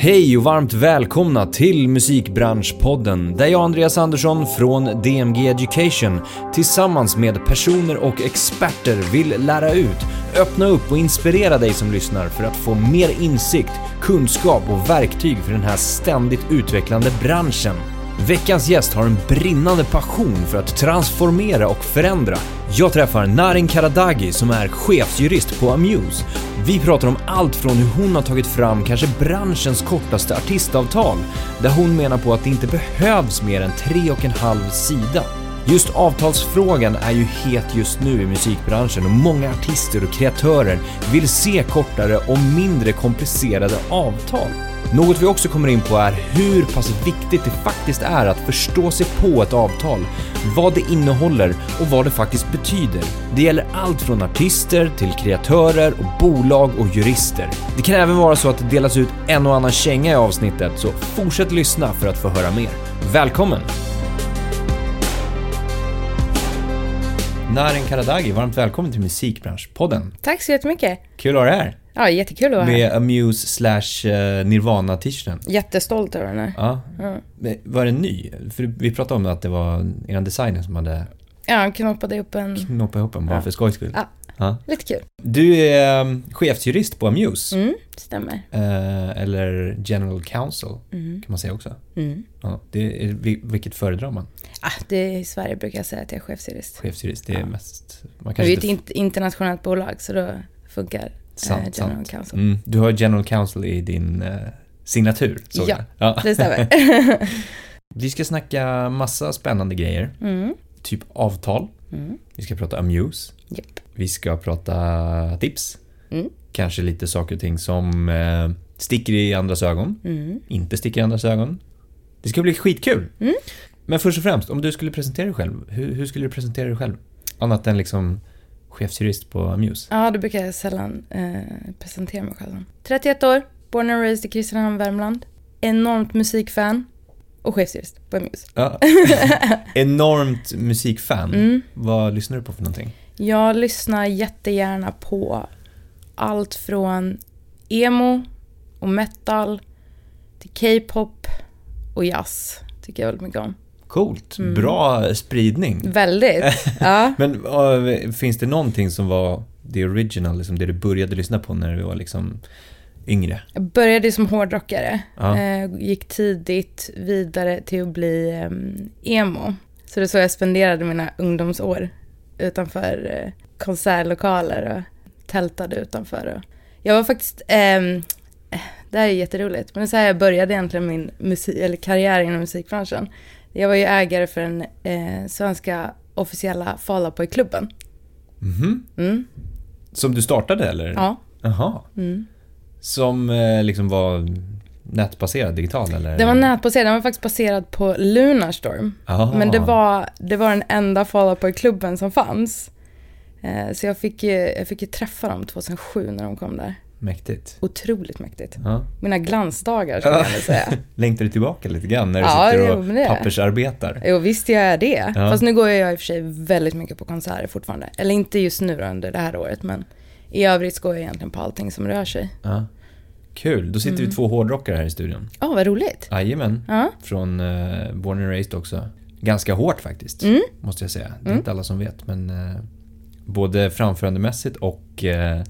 Hej och varmt välkomna till Musikbranschpodden där jag Andreas Andersson från DMG Education tillsammans med personer och experter vill lära ut, öppna upp och inspirera dig som lyssnar för att få mer insikt, kunskap och verktyg för den här ständigt utvecklande branschen. Veckans gäst har en brinnande passion för att transformera och förändra. Jag träffar Narin Karadagi som är chefsjurist på Amuse. Vi pratar om allt från hur hon har tagit fram kanske branschens kortaste artistavtal, där hon menar på att det inte behövs mer än tre och en halv sida. Just avtalsfrågan är ju het just nu i musikbranschen och många artister och kreatörer vill se kortare och mindre komplicerade avtal. Något vi också kommer in på är hur pass viktigt det faktiskt är att förstå sig på ett avtal, vad det innehåller och vad det faktiskt betyder. Det gäller allt från artister till kreatörer och bolag och jurister. Det kan även vara så att det delas ut en och annan känga i avsnittet, så fortsätt lyssna för att få höra mer. Välkommen! Naren Karadagi, varmt välkommen till Musikbranschpodden. Tack så jättemycket. Kul att ha dig här. Ja, jättekul att vara här. Med Amuse slash eh, Nirvana-t-shirten. Jättestolt över den här. Ja. Ja. Var den ny? För vi pratade om att det var er designer som hade Ja, knoppade upp en... knoppat ihop den bara Ja. för skojs skull. Ja. Ja. Lite kul. Du är um, chefsjurist på Amuse. Mm, stämmer. Eh, eller General Counsel Mm. kan man säga också. Mm. Ja, det är, vil- vilket föredrar man? Ah, det, I Sverige brukar jag säga att jag är chefsjurist. Chefsjurist, det är mest... Man Det är ju kanske ett inte... int- internationellt bolag så då funkar Sant, eh, General sant. Counsel. Mm, du har General Counsel i din eh, signatur, såg Ja. jag. Ja. Det stämmer. Vi ska snacka massa spännande grejer. mm. Typ avtal. Mm. Vi ska prata Amuse. Japp. Vi ska prata tips. Mm. Kanske lite saker och ting som eh, sticker i andras ögon. Mm. Inte sticker i andras ögon. Det ska bli skitkul. Mm. Men först och främst, om du skulle presentera dig själv. Hur, hur skulle du presentera dig själv? Annat än liksom chefsjurist på Amuse. Ja, det brukar jag sällan eh, presentera mig själv som. 31 år, born and raised i Kristinehamn, Värmland. Enormt musikfan och chefsjurist på Amuse. Ja. Enormt musikfan. Mm. Vad lyssnar du på för någonting? Jag lyssnar jättegärna på allt från emo och metal till K-pop och jazz. Tycker jag väldigt mycket om. Coolt. Mm. Bra spridning. Väldigt. Ja. Men äh, finns det någonting som var the original, liksom det du började lyssna på när du var liksom yngre? Jag började som hårdrockare. Ja. Eh, gick tidigt vidare till att bli em, emo. Så det är så jag spenderade mina ungdomsår. Utanför eh, konsertlokaler och tältade utanför. Och jag var faktiskt... ehm, det här är jätteroligt, men det är så här jag började egentligen min musik, eller karriär inom musikbranschen. Jag var ju ägare för den eh, svenska officiella Boy-klubben. Mhm. Mm. Som du startade eller? Ja. Jaha. Mm. Som eh, liksom var nätbaserad, digital eller? Den var nätbaserad, den var faktiskt baserad på Lunarstorm. Aha. Men det var, det var den enda Boy-klubben som fanns. Eh, så jag fick, ju, jag fick ju träffa dem 2007 när de kom där. Mäktigt. Otroligt mäktigt. Ja. Mina glansdagar skulle jag vilja säga. Längtar du tillbaka lite grann när du Ja, sitter och det pappersarbetar? Jo, visst gör jag det. Ja. Fast nu går jag i och för sig väldigt mycket på konserter fortfarande. Eller inte just nu under det här året, men i övrigt går jag egentligen på allting som rör sig. Ja. Kul, då sitter vi Mm. två hårdrockare här i studion. Ja, vad roligt. Jajamän, Ja. från uh, Born and Raised också. Ganska hårt faktiskt, Mm. måste jag säga. Det är Mm. inte alla som vet, men eh, både framförandemässigt och eh,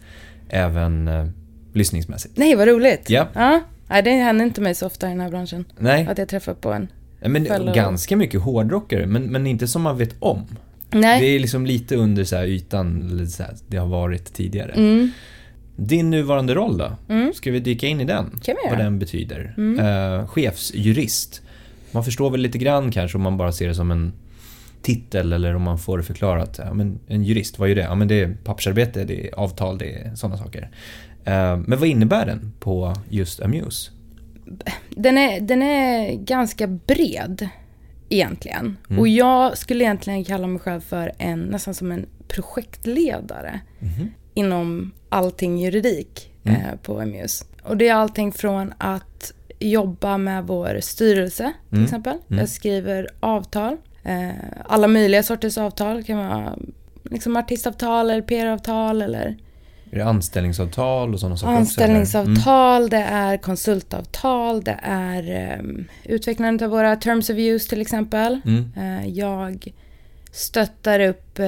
även uh, lyssningsmässigt. Nej, vad roligt. Ja. ja. Nej, det händer inte mig så ofta i den här branschen. Nej, Att jag träffar på en. men fellow- ganska mycket hårdrockare, men, men inte som man vet om. Nej. Det är liksom lite under så här ytan, så här, det har varit tidigare. Mm. Din nuvarande roll då? Mm. Ska vi dyka in i den? Kan vi Vad den betyder. Mm. Eh, chefsjurist. Man förstår väl lite grann kanske om man bara ser det som en titel eller om man får det förklarat. Ja, men en jurist, vad är det? Ja, men det är pappersarbete, det är avtal, det är sådana saker. Eh, men vad innebär den på just Amuse? Den är, den är ganska bred egentligen. Mm. Och jag skulle egentligen kalla mig själv för en, nästan som en projektledare Mhm. inom allting juridik Mm. eh, på Amuse. Och det är allting från att jobba med vår styrelse till Mm. exempel. Mm. Jag skriver avtal. Eh, alla möjliga sorters avtal. Det kan vara liksom artistavtal eller PR-avtal eller Är det anställningsavtal och sådana saker Anställningsavtal, också, det är konsultavtal, det är um, utvecklandet av våra terms of use till exempel. Mm. Uh, jag stöttar upp uh,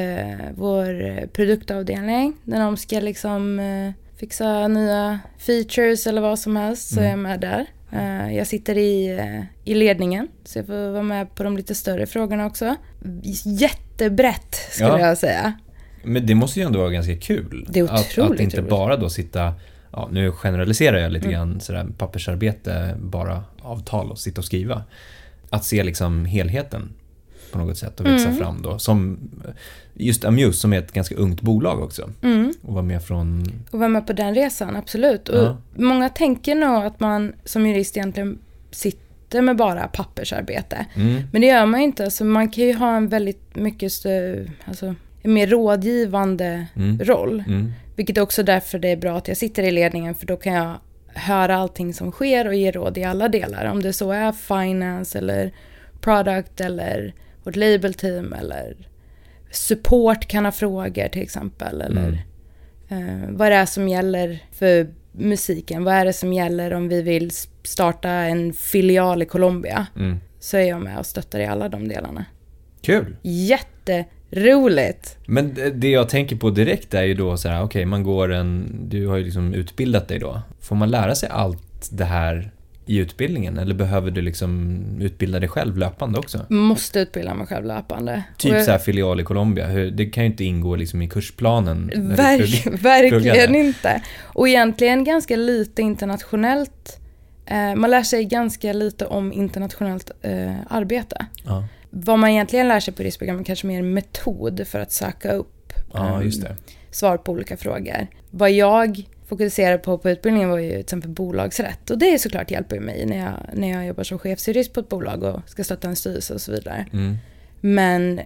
vår produktavdelning när de ska liksom uh, fixa nya features eller vad som helst så mm. är jag med där. Uh, jag sitter i, uh, i ledningen så jag får vara med på de lite större frågorna också. Jättebrett skulle ja. jag säga. Men det måste ju ändå vara ganska kul. Det är otroligt Att, att inte roligt. bara då sitta, ja, nu generaliserar jag lite mm. grann, sådär pappersarbete, bara avtal och sitta och skriva. Att se liksom helheten på något sätt och växa mm. fram då. Som just Amuse som är ett ganska ungt bolag också. Mm. Och vara med från... Och vara med på den resan, absolut. Och ja. Många tänker nog att man som jurist egentligen sitter med bara pappersarbete. Mm. Men det gör man inte. Alltså man kan ju ha en väldigt mycket alltså, en mer rådgivande mm. roll. Mm. Vilket också därför det är bra att jag sitter i ledningen för då kan jag höra allting som sker och ge råd i alla delar. Om det så är finance eller product eller vårt label team eller support kan ha frågor till exempel. Eller mm. eh, vad det är som gäller för musiken. Vad är det som gäller om vi vill starta en filial i Colombia. Mm. Så är jag med och stöttar i alla de delarna. Kul! Jätteroligt! Men det jag tänker på direkt är ju då så här, okej, okay, man går en, du har ju liksom utbildat dig då. Får man lära sig allt det här i utbildningen? Eller behöver du liksom utbilda dig själv löpande också? Måste utbilda mig själv löpande. Typ jag... så här filial i Colombia, det kan ju inte ingå liksom i kursplanen. Verk, verkligen inte. Och egentligen ganska lite internationellt. Eh, man lär sig ganska lite om internationellt eh, arbete. Ja. Vad man egentligen lär sig på riskprogrammet kanske mer metod för att söka upp ja, um, svar på olika frågor. Vad jag fokuserade på på utbildningen var ju till exempel bolagsrätt. Och det är såklart hjälper mig när jag, när jag jobbar som chefsjurist på ett bolag och ska stötta en styrelse och så vidare. Mm. Men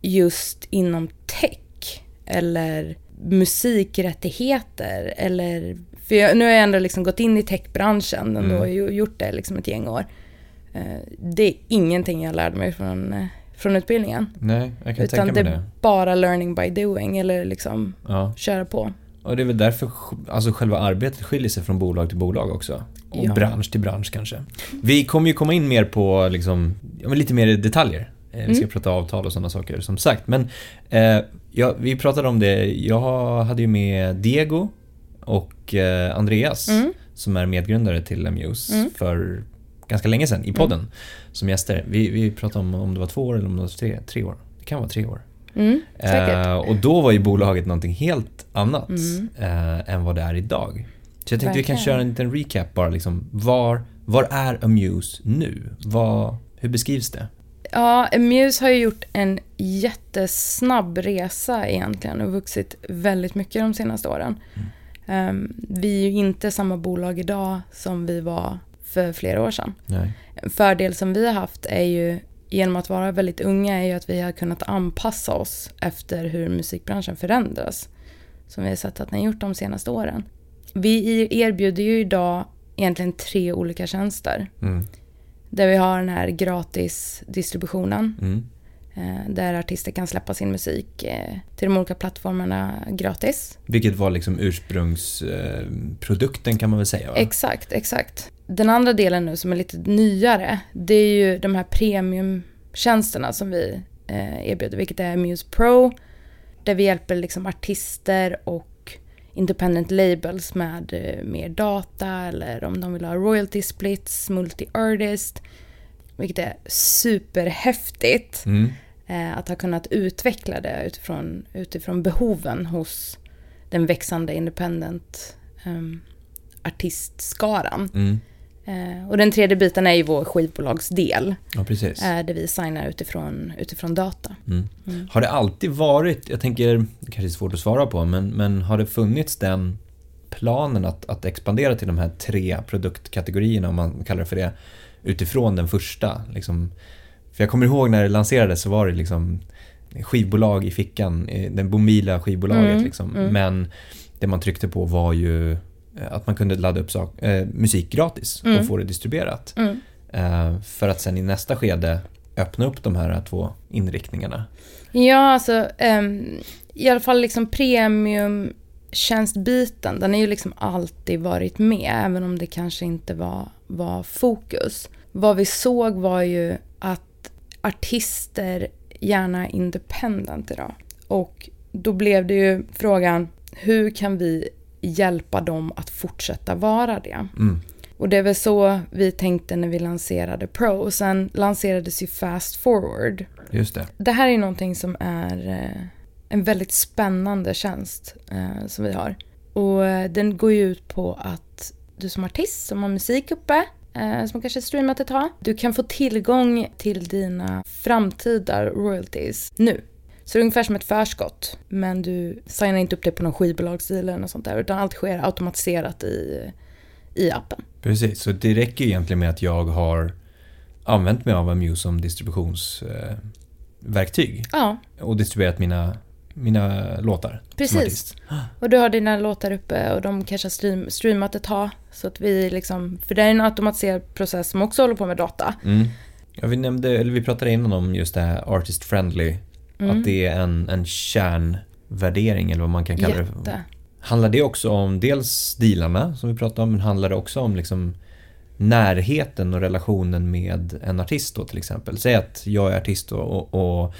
just inom tech eller musikrättigheter eller... För jag, nu har jag ändå liksom gått in i techbranschen och mm. gjort det liksom ett gäng år. Eh, det är ingenting jag lärde mig från, eh, från utbildningen. Nej, jag kan Utan tänka mig det. är bara learning by doing eller liksom ja. köra på. Och det är väl därför alltså själva arbetet skiljer sig från bolag till bolag också. Och ja. bransch till bransch kanske. Vi kommer ju komma in mer på liksom, ja, lite mer detaljer. Eh, vi ska mm. prata avtal och sådana saker som sagt. Men eh, ja, vi pratade om det. Jag hade ju med Diego och eh, Andreas mm. som är medgrundare till Amuse mm. för ganska länge sedan i podden mm. som gäster. Vi, vi pratade om om det var två år eller om det var tre, tre år. Det kan vara tre år. Mm, eh, och då var ju bolaget någonting helt annat mm. eh, än vad det är idag. Så jag tänkte Verkligen. vi kan köra en liten recap bara. Liksom, var, var är Amuse nu? Vad, hur beskrivs det? Ja, Amuse har ju gjort en jättesnabb resa egentligen och vuxit väldigt mycket de senaste åren. Mm. Um, vi är ju inte samma bolag idag som vi var för flera år sedan. Nej. En fördel som vi har haft är ju genom att vara väldigt unga är ju att vi har kunnat anpassa oss efter hur musikbranschen förändras. Som vi har sett att den har gjort de senaste åren. Vi erbjuder ju idag egentligen tre olika tjänster. Mm. Där vi har den här gratisdistributionen. Mm. Eh, där artister kan släppa sin musik eh, till de olika plattformarna gratis. Vilket var liksom ursprungsprodukten kan man väl säga? Va? Exakt, exakt. Den andra delen nu som är lite nyare, det är ju de här premiumtjänsterna som vi eh, erbjuder, vilket är Muse Pro, där vi hjälper liksom artister och independent labels med mer data eller om de vill ha royalty splits, multi-artist, vilket är superhäftigt. Mm. Eh, att ha kunnat utveckla det utifrån, utifrån behoven hos den växande independent um, artistskaran. Mm. Eh, och den tredje biten är ju vår skivbolagsdel. Ja, precis. Eh, där vi signar utifrån, utifrån data. Mm. Mm. Har det alltid varit, jag tänker, det kanske är svårt att svara på, men, men har det funnits den planen att, att expandera till de här tre produktkategorierna, om man kallar det för det, utifrån den första? Liksom, för jag kommer ihåg när det lanserades så var det liksom skivbolag i fickan, eh, det mobila skivbolaget mm, liksom. Mm. Men det man tryckte på var ju eh, att man kunde ladda upp sak, äh, musik gratis mm. och få det distribuerat. Äh, för att sen i nästa skede öppna upp de här två inriktningarna. Ja, alltså um, i alla fall liksom premium tjänstbiten, den har ju liksom alltid varit med, även om det kanske inte var, var fokus. Vad vi såg var ju att artister gärna är independent idag. Och då blev det ju frågan, hur kan vi hjälpa dem att fortsätta vara det? Mm. Och det är väl så vi tänkte när vi lanserade Pro. Och sen lanserades ju Fast Forward. Just det. Det här är någonting som är eh, en väldigt spännande tjänst eh, som vi har. Och eh, den går ju ut på att du som artist som har musik uppe, eh, som kanske streamat ett tag, du kan få tillgång till dina framtida royalties nu. Så det är ungefär som ett förskott, men du signar inte upp det på någon skivbolagsdeal eller något sånt där, utan allt sker automatiserat i, i appen. Precis, så det räcker egentligen med att jag har använt mig av Amuse som distributionsverktyg Ja, och distribuerat mina, mina låtar Precis. Och du har dina låtar uppe och de kanske har stream, streamat ett tag. Så att vi liksom, för det är en automatiserad process som också håller på med data. Mm. Ja, vi nämnde, eller vi pratade innan om just det här artist friendly. Mm. Att det är en, en kärnvärdering eller vad man kan kalla det. Jätte. Handlar det också om dels dealarna som vi pratade om, men handlar det också om liksom närheten och relationen med en artist då till exempel? Säg att jag är artist och, och, och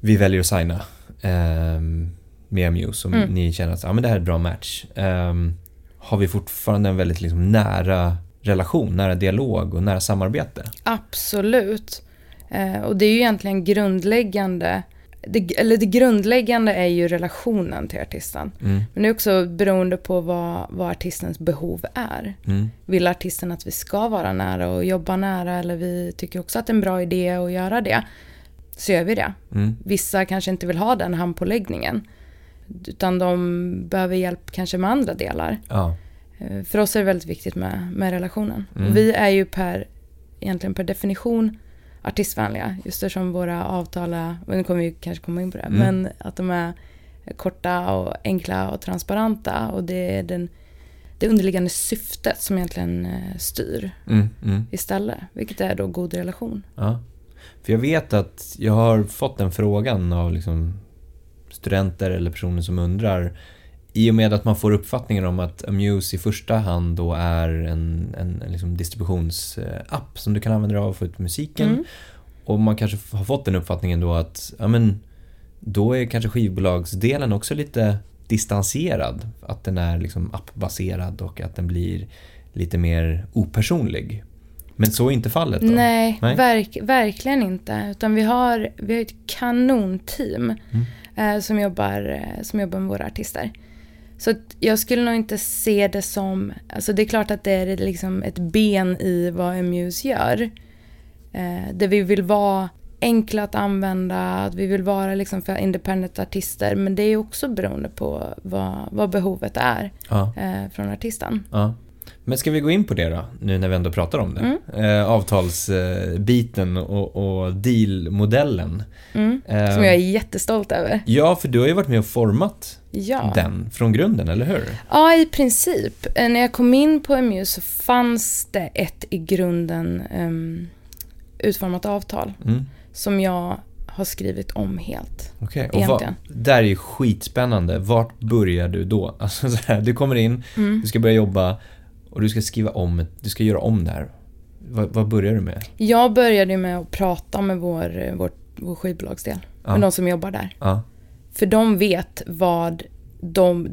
vi väljer att signa ehm, med Amuse och Mm. ni känner att ah, men det här är ett bra match. Ehm, har vi fortfarande en väldigt liksom, nära relation, nära dialog och nära samarbete? Absolut. Eh, och det är ju egentligen grundläggande. Det, eller det grundläggande är ju relationen till artisten. Mm, Men det är också beroende på vad, vad artistens behov är. mm, Vill artisten att vi ska vara nära och jobba nära eller vi tycker också att det är en bra idé att göra det. Så gör vi det. mm, Vissa kanske inte vill ha den handpåläggningen. Utan de behöver hjälp kanske med andra delar. ja, Eh, För oss är det väldigt viktigt med, med relationen. Mm. Vi är ju per, egentligen per definition artistvänliga. Just eftersom våra avtal är, och nu kommer vi kanske komma in på det, Mm. men att de är korta och enkla och transparenta. Och det är den, det underliggande syftet som egentligen eh, styr mm, mm. istället. Vilket är då god relation. Ja. För jag vet att jag har fått den frågan av liksom studenter eller personer som undrar i och med att man får uppfattningen om att Amuse i första hand då är en, en, en liksom distributionsapp som du kan använda dig av för att få ut musiken. Mm. Och man kanske har fått den uppfattningen då att ja, men, då är kanske skivbolagsdelen också lite distanserad. Att den är liksom appbaserad och att den blir lite mer opersonlig. Men så är inte fallet då? Nej, Nej. Verk, verkligen inte. Utan vi har, vi har ett kanonteam Mm. eh, som, jobbar, eh, som jobbar med våra artister. Så jag skulle nog inte se det som... Alltså det är klart att det är liksom ett ben i vad Amuse gör. Eh, där vi vill vara enkla att använda, att vi vill vara liksom för independent artister. Men det är också beroende på vad, vad behovet är Ja. eh, från artisten. Ja. Men ska vi gå in på det då, nu när vi ändå pratar om det? Mm. Eh, avtalsbiten och, och dealmodellen. Mm. Eh, Som jag är jättestolt över. Ja, för du har ju varit med och format Ja. den från grunden, eller hur? Ja, i princip. Eh, När jag kom in på Amuse så fanns det ett i grunden um, utformat avtal Mm. som jag har skrivit om helt. Okej, och vad, Egentligen. där är ju skitspännande. Vart börjar du då? Alltså så här, du kommer in, Mm. du ska börja jobba och du ska skriva om, du ska göra om det här. Vad, vad börjar du med? Jag började med att prata med vår, vår, vår skivbolagsdel, Ja. med de som jobbar där. Ja. För de vet vad de...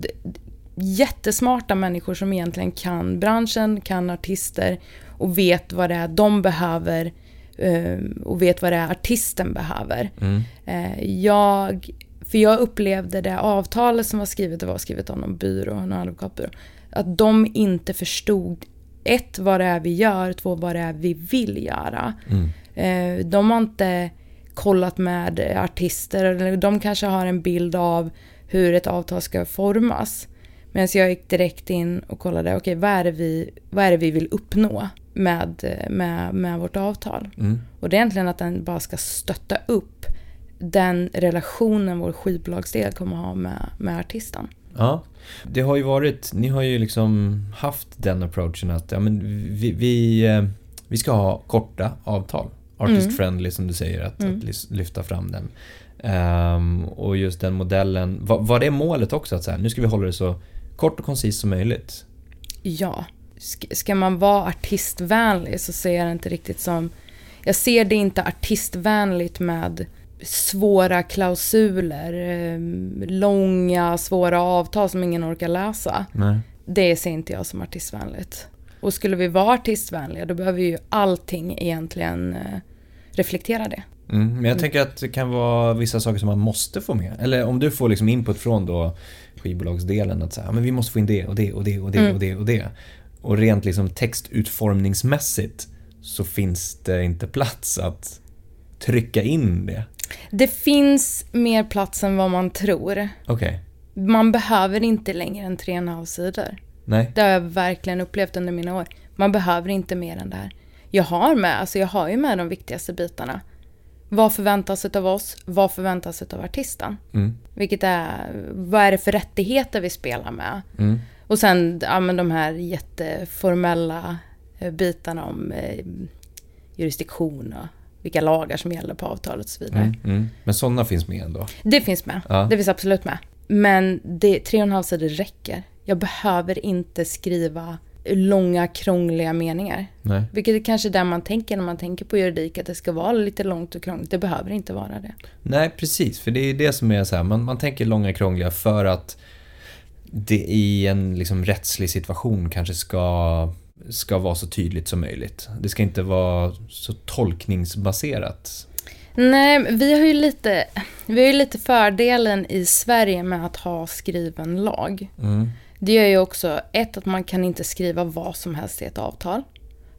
Jättesmarta människor som egentligen kan branschen, kan artister och vet vad det är de behöver eh, och vet vad det är artisten behöver. Mm. Eh, Jag, för jag upplevde det avtalet som var skrivet, det var skrivet av någon byrå, någon advokatbyrå, att de inte förstod ett, vad det är vi gör, två, vad det är vi vill göra. Mm. Eh, De har inte kollat med artister, eller de kanske har en bild av hur ett avtal ska formas. Medan jag gick direkt in och kollade, okej vad, är det vi, vad är det vi vill uppnå med, med, med vårt avtal? Mm. Och det är egentligen att den bara ska stötta upp den relationen vår skivbolagsdel kommer ha med, med artisten. Ja, det har ju varit, ni har ju liksom haft den approachen att ja, men vi, vi, eh, vi ska ha korta avtal. Artist Mm. friendly som du säger, att, Mm. att lyfta fram den. Ehm, och just den modellen, var, var det målet också? Att så här, nu ska vi hålla det så kort och koncist som möjligt? Ja. Sk- ska man vara artistvänlig så ser jag det inte riktigt som... Jag ser det inte artistvänligt med svåra klausuler, eh, långa, svåra avtal som ingen orkar läsa. Nej. Det ser inte jag som artistvänligt. Och skulle vi vara artistvänliga då behöver ju allting egentligen eh, reflektera det. Mm, men jag tänker att det kan vara vissa saker som man måste få med. Eller om du får liksom input från då skivbolagsdelen att säga, men vi måste få in det och det och det och det Mm. och det och det. Och rent liksom textutformningsmässigt så finns det inte plats att trycka in det. Det finns mer plats än vad man tror. Okej. Man behöver inte längre än tre och en halv sidor. Nej. Det har jag verkligen upplevt under mina år. Man behöver inte mer än det här. Jag har med, alltså jag har ju med de viktigaste bitarna. Vad förväntas av oss? Vad förväntas av artisten? Mm. Vilket är, vad är det för rättigheter vi spelar med? Mm. Och sen ja, men de här jätteformella eh, bitarna om eh, jurisdiktion och vilka lagar som gäller på avtalet och så vidare. Mm. Mm. Men sådana finns med ändå. Det finns med. Ja. Det finns absolut med. Men det, tre och en halv sidor räcker. Jag behöver inte skriva långa krångliga meningar. Nej. Vilket är kanske där man tänker när man tänker på juridik, att det ska vara lite långt och krångligt. Det behöver inte vara det. Nej, precis. För det är det som är så här, man, man tänker långa krångliga för att det i en liksom rättslig situation kanske ska, ska vara så tydligt som möjligt. Det ska inte vara så tolkningsbaserat. Nej, vi har ju lite, vi har lite fördelen i Sverige med att ha skriven lag. Mm. Det gör ju också, ett, att man kan inte skriva vad som helst i ett avtal.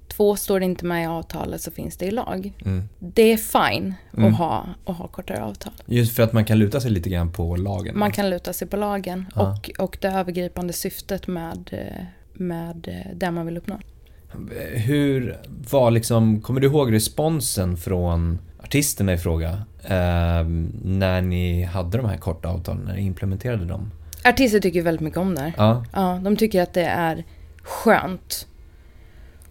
Två, står det inte med i avtalet så finns det i lag. Mm. Det är fine Mm. att, ha, att ha kortare avtal. Just för att man kan luta sig lite grann på lagen. Man kan luta sig på lagen Ja. och, och det övergripande syftet med, eh, med eh, det man vill uppnå. Hur var liksom, kommer du ihåg responsen från artisterna i fråga eh, när ni hade de här korta avtalen, när ni implementerade dem? Artister tycker väldigt mycket om det här. Ja, Ja, de tycker att det är skönt.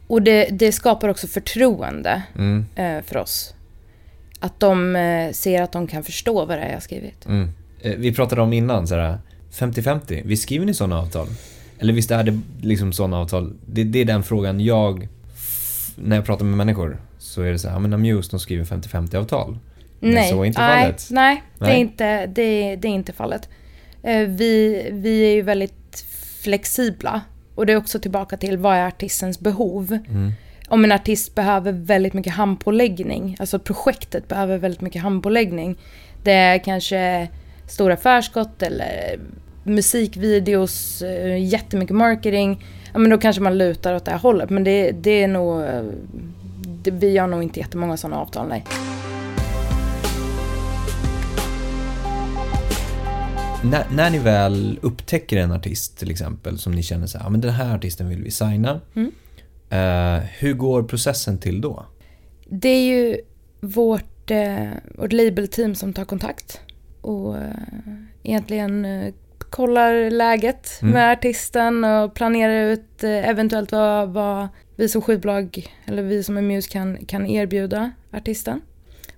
Och det, det skapar också förtroende mm, eh, för oss. Att de eh, ser att de kan förstå vad det är jag har skrivit. mm. Eh, Vi pratade om innan, så här, 50-50, visst skriver ni sådana avtal? Eller visst är det liksom sådana avtal? Det, det är den frågan jag, när jag pratar med människor, så är det så här, ja men Amuse de skriver 50-50 avtal. Men nej, så är inte nej, fallet. Nej, det är Nej. inte, det, det är inte fallet. Eh, vi, vi är ju väldigt flexibla. Och det är också tillbaka till vad är artistens behov. Mm. Om en artist behöver väldigt mycket handpåläggning, alltså projektet behöver väldigt mycket handpåläggning. Det är kanske stora förskott eller musikvideos, eh, jättemycket marketing. Ja men då kanske man lutar åt det här hållet. Men det, det är nog... eh, Det, vi har nog inte jättemånga sådana avtal, nej. När, när ni väl upptäcker en artist till exempel som ni känner så här, ja men den här artisten vill vi signa. Mm. Eh, hur går processen till då? Det är ju vårt, eh, vårt labelteam som tar kontakt och eh, egentligen kollar läget Mm. med artisten och planerar ut eh, eventuellt vad, vad vi som skivbolag eller vi som är Muse kan, kan erbjuda artisten.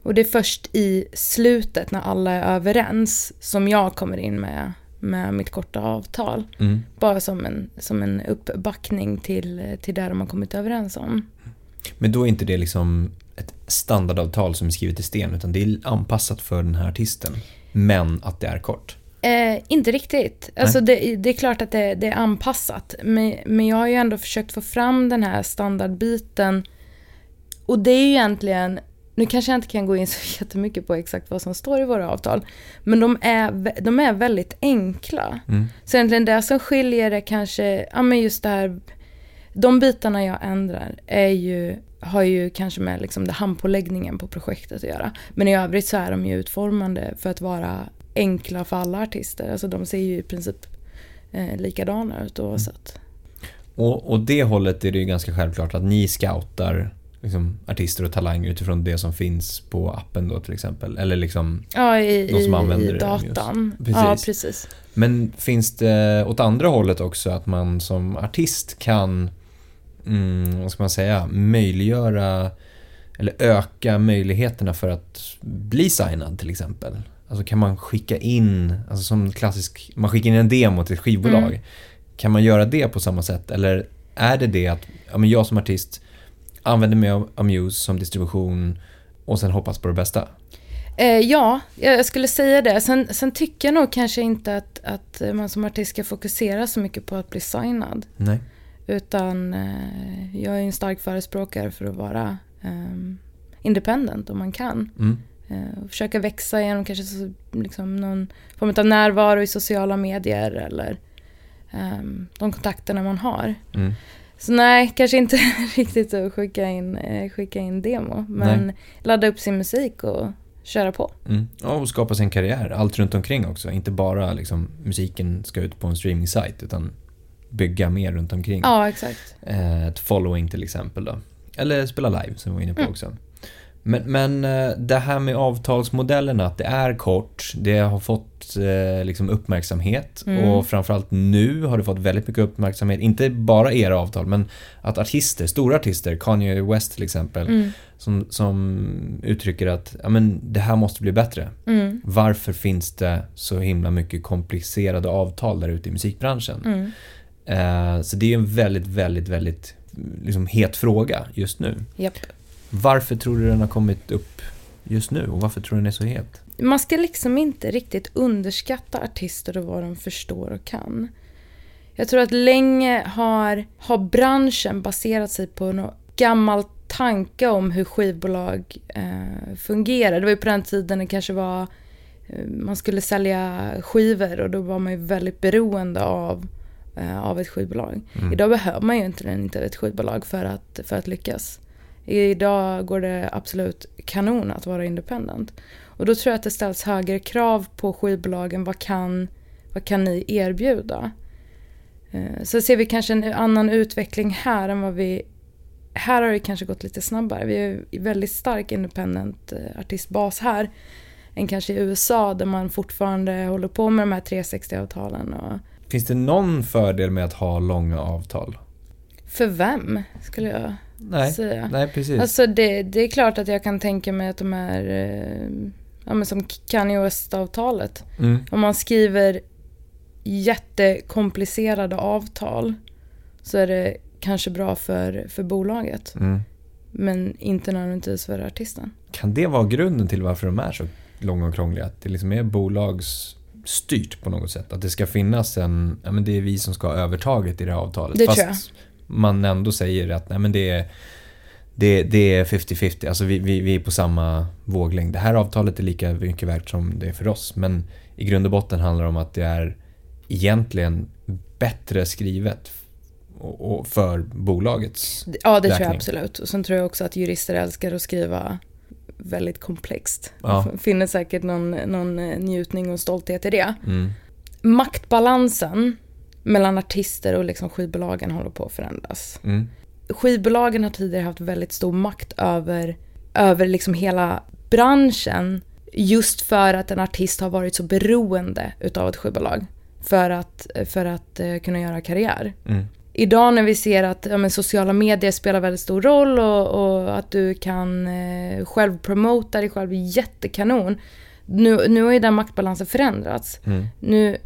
Och det är först i slutet när alla är överens som jag kommer in med, med mitt korta avtal. Mm. Bara som en, som en uppbackning till, till det de har kommit överens om. Men då är inte det liksom ett standardavtal som är skrivet i sten utan det är anpassat för den här artisten. Men att det är kort. Eh, inte riktigt. Alltså det, det är klart att det, det är anpassat. Men, men jag har ju ändå försökt få fram den här standardbiten. Och det är ju egentligen, nu kanske jag inte kan gå in så jättemycket på exakt vad som står i våra avtal. Men de är, de är väldigt enkla. Mm. Så egentligen det som skiljer är kanske, ja men just det här, de bitarna jag ändrar är ju, har ju kanske med liksom det handpåläggningen på projektet att göra. Men i övrigt så är de ju utformande för att vara enkla för alla artister. Alltså de ser ju i princip eh, likadana ut oavsett. Och, och det hållet är det ju ganska självklart att ni scoutar liksom, artister och talanger utifrån det som finns på appen då till exempel. Eller liksom, Ja, i, De som i, använder i datan. just. Ja, Precis. precis. men finns det åt andra hållet också att man som artist kan, mm, vad ska man säga, möjliggöra eller öka möjligheterna för att bli signad till exempel? Alltså kan man skicka in, alltså som klassisk, man skickar in en demo till ett skivbolag. Mm. Kan man göra det på samma sätt? Eller är det det att ja, men jag som artist använder mig av Amuse som distribution och sen hoppas på det bästa? Eh, ja, jag skulle säga det. Sen, sen tycker jag nog kanske inte att, att man som artist ska fokusera så mycket på att bli signad. Nej. Utan eh, jag är en stark förespråkare för att vara eh, independent om man kan. Mm. Eh, försöka växa genom kanske så, liksom någon form av närvaro i sociala medier eller ehm, de kontakterna man har. Mm. Så nej, kanske inte riktigt att skicka in, eh, skicka in demo. Men ladda upp sin musik och köra på. Mm. Ja, och skapa sin karriär, allt runt omkring också. Inte bara liksom, musiken ska ut på en streaming-sajt utan bygga mer runt omkring. Ja, exakt. Eh, ett following till exempel då. Eller spela live som vi var inne på Mm. också. Men, men eh, det här med avtalsmodellerna, att det är kort, det har fått eh, liksom uppmärksamhet Mm. och framförallt nu har det fått väldigt mycket uppmärksamhet. Inte bara era avtal, men att artister, stora artister, Kanye West till exempel, Mm. som, som uttrycker att ja, men, det här måste bli bättre. Mm. Varför finns det så himla mycket komplicerade avtal där ute i musikbranschen? Mm. Eh, så det är en väldigt, väldigt, väldigt liksom, het fråga just nu. Japp. Varför tror du den har kommit upp just nu och varför tror du den är så het? Man ska liksom inte riktigt underskatta artister och vad de förstår och kan. Jag tror att länge har, har branschen baserat sig på någon gammal tanke om hur skivbolag eh, fungerar. Det var ju på den tiden det kanske var eh, man skulle sälja skivor och då var man ju väldigt beroende av, eh, av ett skivbolag. Mm. Idag behöver man ju inte, inte ett skivbolag för att, för att lyckas. Idag går det absolut kanon att vara independent. Och då tror jag att det ställs högre krav på skivbolagen. Vad kan, vad kan ni erbjuda? Eh, Så ser vi kanske en annan utveckling här än vad vi... Här har det kanske gått lite snabbare. Vi är en väldigt stark independent eh, artistbas här. Än kanske i USA där man fortfarande håller på med de här 360-avtalen. Och Finns det någon fördel med att ha långa avtal? för vem, skulle jag Nej, säga. nej precis. Alltså det, det är klart att jag kan tänka mig att de är, eh, ja men som Kanye West-avtalet. Mm. Om man skriver jättekomplicerade avtal så är det kanske bra för, för bolaget. Mm. Men inte nödvändigtvis för artisten. Kan det vara grunden till varför de är så långa och krångliga? Att det liksom är bolagsstyrt på något sätt? Att det ska finnas en, ja men det är vi som ska ha övertaget i det här avtalet. Det Fast tror jag. Man ändå säger att nej men det är det, det är 50-50, alltså vi, vi, vi är på samma våglängd. Det här avtalet är lika mycket värt som det är för oss. Men i grund och botten handlar det om att det är egentligen bättre skrivet och, och för bolagets... Ja, det tror jag Räkning. absolut. Och sen tror jag också att jurister älskar att skriva väldigt komplext. Ja. Finner säkert någon, någon eh, njutning och stolthet i det. Mm, Maktbalansen mellan artister och liksom skivbolagen håller på att förändras. mm, skivbolagen har tidigare haft väldigt stor makt över, över liksom hela branschen. Just för att en artist har varit så beroende utav ett skivbolag. För att, för att eh, kunna göra karriär. mm, Idag när vi ser att ja, sociala medier spelar väldigt stor roll och, och att du kan eh, själv promota dig själv jättekanon. Nu, nu har ju den maktbalansen förändrats. mm. Nu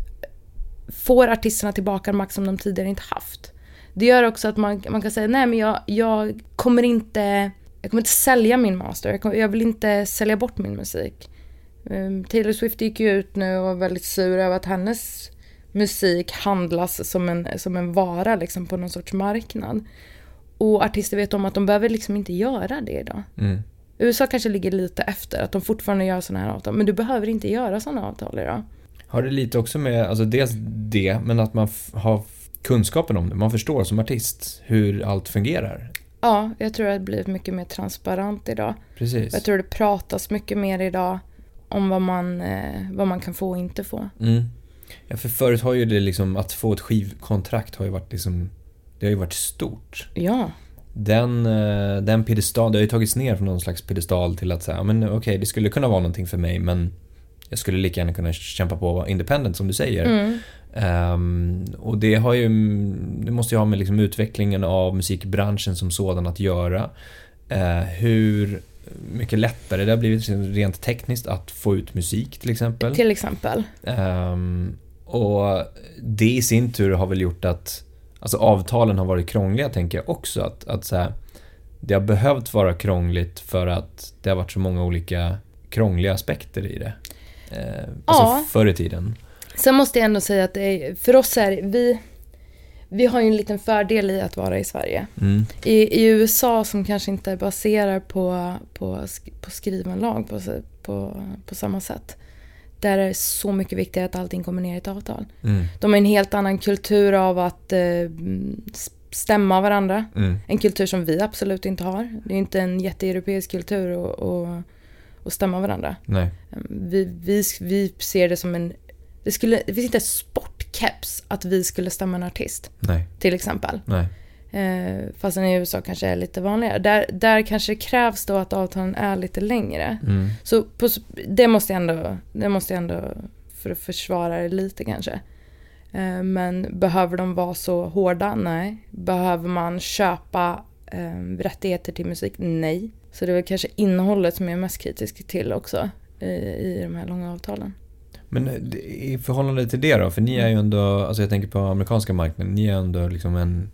får artisterna tillbaka en makt som de tidigare inte haft. Det gör också att man, man kan säga nej men jag, jag kommer inte jag kommer inte sälja min master. Jag, kommer, jag vill inte sälja bort min musik. Um, Taylor Swift gick ju ut nu och var väldigt sur över att hennes musik handlas som en, som en vara liksom på någon sorts marknad. Och artister vet om att de behöver liksom inte göra det idag. Mm. USA kanske ligger lite efter, att de fortfarande gör sådana här avtal. Men du behöver inte göra sådana avtal idag. Har det lite också med, alltså dels det, men att man har kunskapen om det. Man förstår som artist hur allt fungerar. Ja, jag tror att det har blivit mycket mer transparent idag. Precis. Jag tror det pratas mycket mer idag om vad man, eh, vad man kan få och inte få. Mm. Ja, för förut har ju det liksom, att få ett skivkontrakt har ju varit liksom, det har ju varit stort. Ja, Den, eh, den piedestal, det har ju tagits ner från någon slags piedestal till att säga, men okej, det skulle kunna vara någonting för mig, men jag skulle lika gärna kunna kämpa på independent som du säger. mm. Ehm, och det har ju, det måste ju ha med liksom utvecklingen av musikbranschen som sådan att göra. Eh, hur mycket lättare det har blivit rent tekniskt att få ut musik till exempel. Till exempel. Um, och det i sin tur har väl gjort att alltså avtalen har varit krångliga tänker jag också. Att, att så här, det har behövt vara krångligt för att det har varit så många olika krångliga aspekter i det. Eh, alltså ja. förr i tiden. Sen måste jag ändå säga att är, för oss är vi, vi har ju en liten fördel i att vara i Sverige. Mm. I, I, USA som kanske inte baserar på, på, på skriven lag på, på, på samma sätt. Där är det så mycket viktigare att allting kommer ner i ett avtal. Mm. De har en helt annan kultur av att eh, stämma varandra. Mm. En kultur som vi absolut inte har. Det är inte en jätteeuropeisk kultur att, att, stämma varandra. Nej. Vi, vi, vi ser det som en... Det, skulle, det finns inte sportkeps att vi skulle stämma en artist. Nej. Till exempel. Nej. Eh, fastän i USA kanske är lite vanligare. Där, där kanske krävs då att avtalen är lite längre. Mm. Så på, det, måste jag ändå, det måste jag ändå för att försvara det lite kanske. Eh, men behöver de vara så hårda? Nej. Behöver man köpa eh, rättigheter till musik? Nej. Så det är väl kanske innehållet som jag är mest kritisk till också i, i de här långa avtalen. Men eh, i förhållande till det då? För ni är ju ändå, alltså jag tänker på amerikanska marknaden, ni är ändå liksom en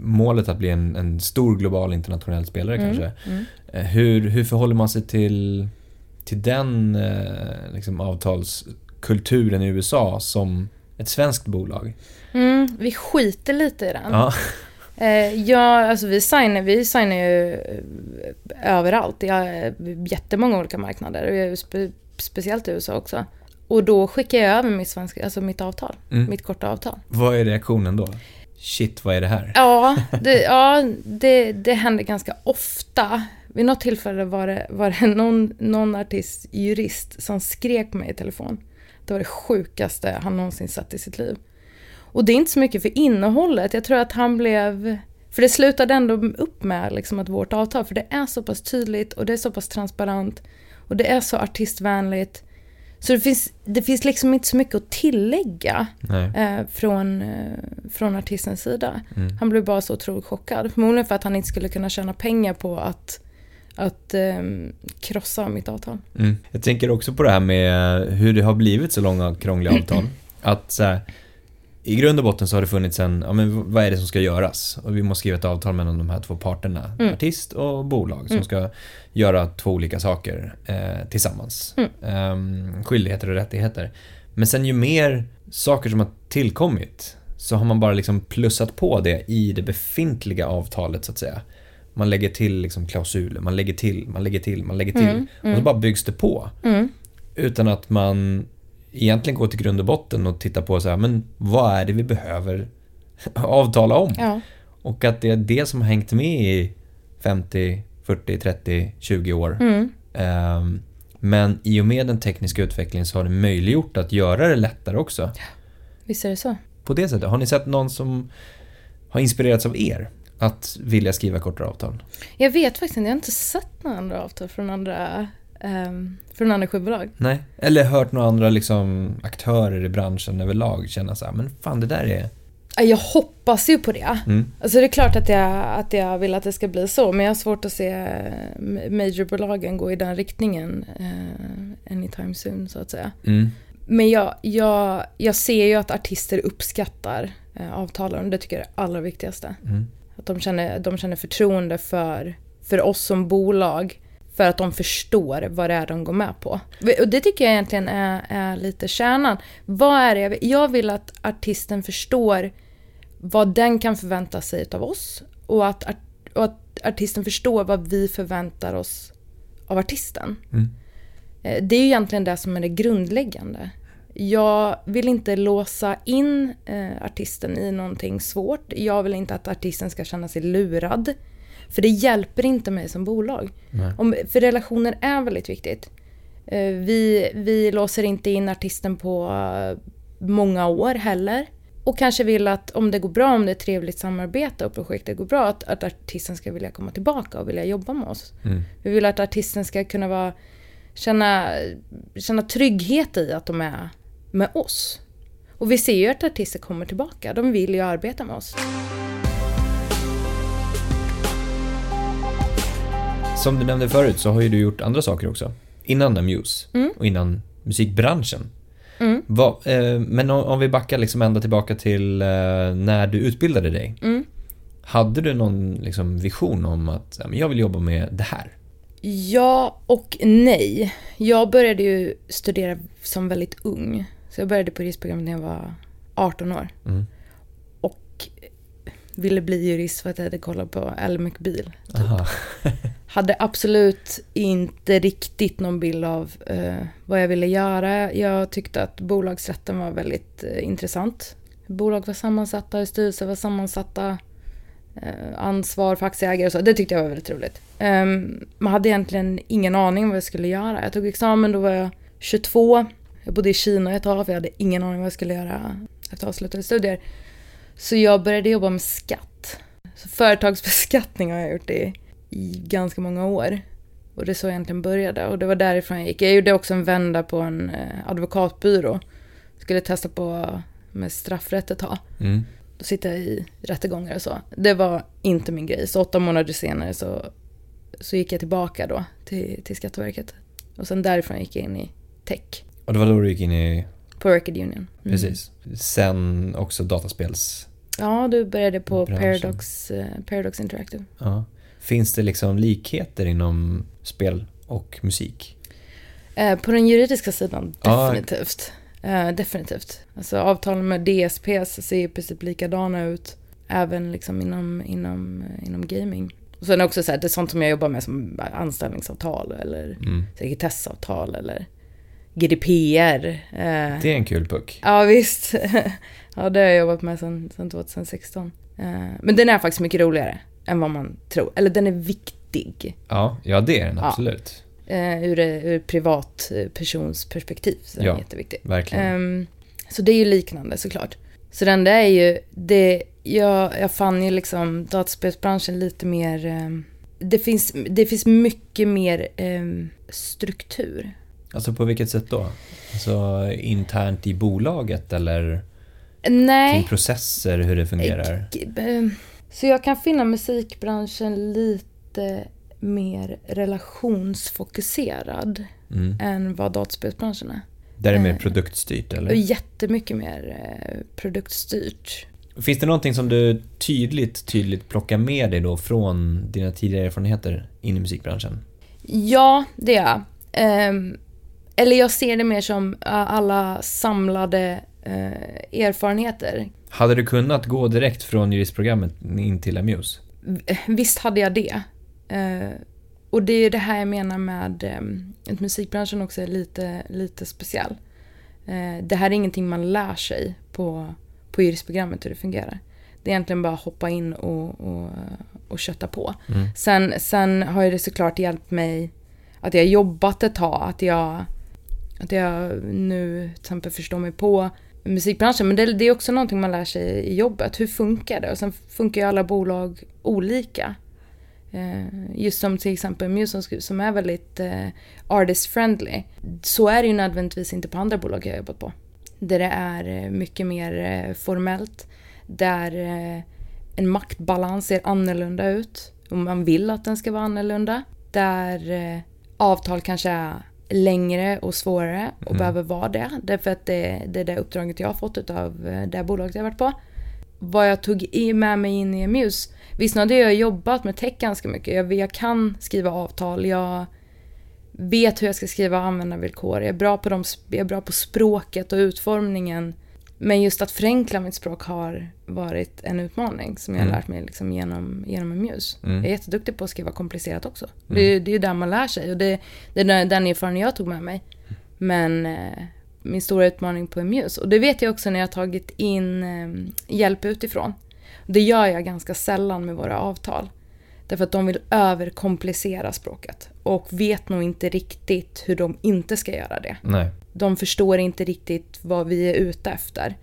målet att bli en, en stor global internationell spelare mm, kanske. Mm. Hur, hur förhåller man sig till, till den liksom, avtalskulturen i USA som ett svenskt bolag? Mm, vi skiter lite i den. Ja. Eh, ja, alltså vi signar, vi signar ju överallt. I jättemånga olika marknader. Spe, speciellt i USA också. Och då skickar jag över mitt, svenska, alltså mitt avtal. Mm. Mitt korta avtal. Vad är reaktionen då? Shit, vad är det här? Ja, det, ja, det, det händer ganska ofta. Vid något tillfälle var det, var det någon, någon artist, jurist, som skrek på mig i telefon. Det var det sjukaste han någonsin sett i sitt liv. Och det är inte så mycket för innehållet. Jag tror att han blev... För det slutade ändå upp med liksom att vårt avtal, för det är så pass tydligt och det är så pass transparent och det är så artistvänligt. Så det finns, det finns liksom inte så mycket att tillägga eh, från, eh, från artistens sida. Mm. Han blev bara så otroligt chockad. Förmodligen för att han inte skulle kunna tjäna pengar på att att eh, krossa mitt avtal. Mm. Jag tänker också på det här med hur det har blivit så långa krångliga avtal. Att så här, i grund och botten så har det funnits en, ja men vad är det som ska göras? Och vi måste skriva ett avtal mellan de här två parterna, mm. artist och bolag, som mm. ska göra två olika saker eh, tillsammans. Mm. Eh, skyldigheter och rättigheter. Men sen ju mer saker som har tillkommit så har man bara liksom plussat på det i det befintliga avtalet så att säga. Man lägger till liksom klausuler, man lägger till, man lägger till, man lägger till. Mm, mm. Och så bara byggs det på. Mm. Utan att man egentligen går till grund och botten och tittar på så här, men vad är det vi behöver avtala om? Ja. Och att det är det som har hängt med i 50, 40, 30, 20 år. Um, men i och med den tekniska utvecklingen så har det möjliggjort att göra det lättare också. Visst är det så. På det sättet. Har ni sett någon som har inspirerats av er? att vilja skriva kortare avtal? Jag vet faktiskt inte, jag har inte sett några andra avtal från andra, um, från andra skivbolag. Nej, eller hört några andra liksom, aktörer i branschen överlag känna så här, men fan det där är... Jag hoppas ju på det. Mm. Alltså det är klart att jag, att jag vill att det ska bli så, men jag har svårt att se majorbolagen gå i den riktningen uh, anytime soon så att säga. Mm. Men jag, jag, jag ser ju att artister uppskattar uh, avtalen och det tycker jag är det allra viktigaste. Mm. Att de känner, de känner förtroende för, för oss som bolag. För att de förstår vad det är de går med på. Och det tycker jag egentligen är, är lite kärnan. Vad är det jag vill? Jag vill att artisten förstår vad den kan förvänta sig av oss. Och att, och att artisten förstår vad vi förväntar oss av artisten. Mm. Eh, det är ju egentligen det som är det grundläggande. Jag vill inte låsa in eh, artisten i någonting svårt. Jag vill inte att artisten ska känna sig lurad. För det hjälper inte mig som bolag. Om, för relationer är väldigt viktigt. Eh, vi, vi låser inte in artisten på uh, många år heller. Och kanske vill att om det går bra, om det är ett trevligt samarbete och projektet går bra, att, att artisten ska vilja komma tillbaka och vilja jobba med oss. Mm. Vi vill att artisten ska kunna vara, känna, känna trygghet i att de är med oss. Och vi ser ju att artister kommer tillbaka. De vill ju arbeta med oss. Som du nämnde förut så har ju du gjort andra saker också. Innan Amuse Mm. och innan musikbranschen. Mm. Vad, eh, men om, om vi backar liksom ända tillbaka till eh, när du utbildade dig. Mm. Hade du någon liksom, vision om att jag vill jobba med det här? Ja och nej. Jag började ju studera som väldigt ung. Så jag började på juristprogrammet när jag var 18 år. Mm. Och ville bli jurist för att jag hade kollat på Ally McBeal. Aha. Hade absolut inte riktigt någon bild av eh, vad jag ville göra. Jag tyckte att bolagsrätten var väldigt eh, intressant. Bolag var sammansatta, styrelser var sammansatta. Eh, ansvar för aktieägare och så. Det tyckte jag var väldigt roligt. Ehm, man hade egentligen ingen aning om vad jag skulle göra. Jag tog examen, då var jag 22. Jag bodde i Kina ett tag för jag hade ingen aning om vad jag skulle göra efter avslutade studier. Så jag började jobba med skatt. Så företagsbeskattning har jag gjort i, i ganska många år. Och det är så jag egentligen började och det var därifrån jag gick. Jag gjorde också en vända på en eh, advokatbyrå. Skulle testa på med straffrätt ett tag. Mm. Då sitter jag i rättegångar och så. Det var inte min grej. Så åtta månader senare så, så gick jag tillbaka då till, till Skatteverket. Och sen därifrån gick jag in i tech Och det var då du gick in i, på Record Union. Mm. precis. Sen också dataspels... Ja, du började på Branschen. Paradox, eh, Paradox Interactive. Ja. Finns det liksom likheter inom spel och musik? Eh, på den juridiska sidan, definitivt. Eh, definitivt. Alltså avtalen med DSPs ser i princip likadana ut. Även liksom inom, inom, eh, inom gaming. Och sen också så här, det är sånt som jag jobbar med som anställningsavtal eller Mm. sekretessavtal eller GDPR. Eh, Det är en kul puck. Ja visst. ja det har jag jobbat med sedan, sedan 2016. Eh, men den är faktiskt mycket roligare än vad man tror. Eller den är viktig. Ja, ja det är den Ja. absolut. Eh, ur, ur privat eh, perspektiv. Så den Ja. är jätteviktig. Verkligen. Ehm, så det är ju liknande såklart. Så den där är ju, det, jag, jag fann ju liksom dataspelsbranschen lite mer, ehm, det, finns, det finns mycket mer ehm, struktur. Alltså på vilket sätt då? Alltså internt i bolaget eller Nej. kring processer, hur det fungerar? G- Så jag kan finna musikbranschen lite mer relationsfokuserad Mm. än vad dataspelsbranschen är. Där är det mer Eh, produktstyrt Och eller? jättemycket mer eh, produktstyrt. Finns det någonting som du tydligt, tydligt plockar med dig då från dina tidigare erfarenheter in i musikbranschen? Ja, det är jag. Ehm, Eller jag ser det mer som eh, alla samlade eh, erfarenheter. Hade du kunnat gå direkt från juristprogrammet in till Amuse? Visst hade jag det. Eh, Och det är det här jag menar med eh, att musikbranschen också är lite, lite speciell. Eh, Det här är ingenting man lär sig på, på juristprogrammet hur det fungerar. Det är egentligen bara att hoppa in och, och, och kötta på. Mm. Sen, sen har ju det såklart hjälpt mig att jag jobbat ett tag, att jag, att jag nu till exempel förstår mig på musikbranschen. Men det, det är också någonting man lär sig i jobbet. Hur funkar det? Och sen funkar ju alla bolag olika. Eh, just som till exempel Muse som, är väldigt eh, artist friendly. Så är det ju nödvändigtvis inte på andra bolag jag har jobbat på. Där det är eh, mycket mer eh, formellt. Där eh, en maktbalans ser annorlunda ut. Och man vill att den ska vara annorlunda. Där eh, avtal kanske är längre och svårare och Mm. behöver vara det. Därför att det, det är det uppdraget jag har fått av det här bolaget jag har varit på. Vad jag tog med mig in i Muse. Visst, nu hade jag jobbat med tech ganska mycket. Jag, jag kan skriva avtal. Jag vet hur jag ska skriva användarvillkor. Jag är, bra på de, jag är bra på språket och utformningen. Men just att förenkla mitt språk har varit en utmaning som jag har Mm. lärt mig liksom genom, genom en Muse. Mm. Jag är jätteduktig på att skriva komplicerat också. Det, är- det är ju där man lär sig och det, det är den- erfarenhet jag tog med mig. Men eh, min stora utmaning på en Muse, och det vet jag också när jag har tagit in eh, hjälp utifrån. Det gör jag ganska sällan med våra avtal. Därför att de vill överkomplicera språket och vet nog inte riktigt hur de inte ska göra det. Nej. De förstår inte riktigt vad vi är ute efter.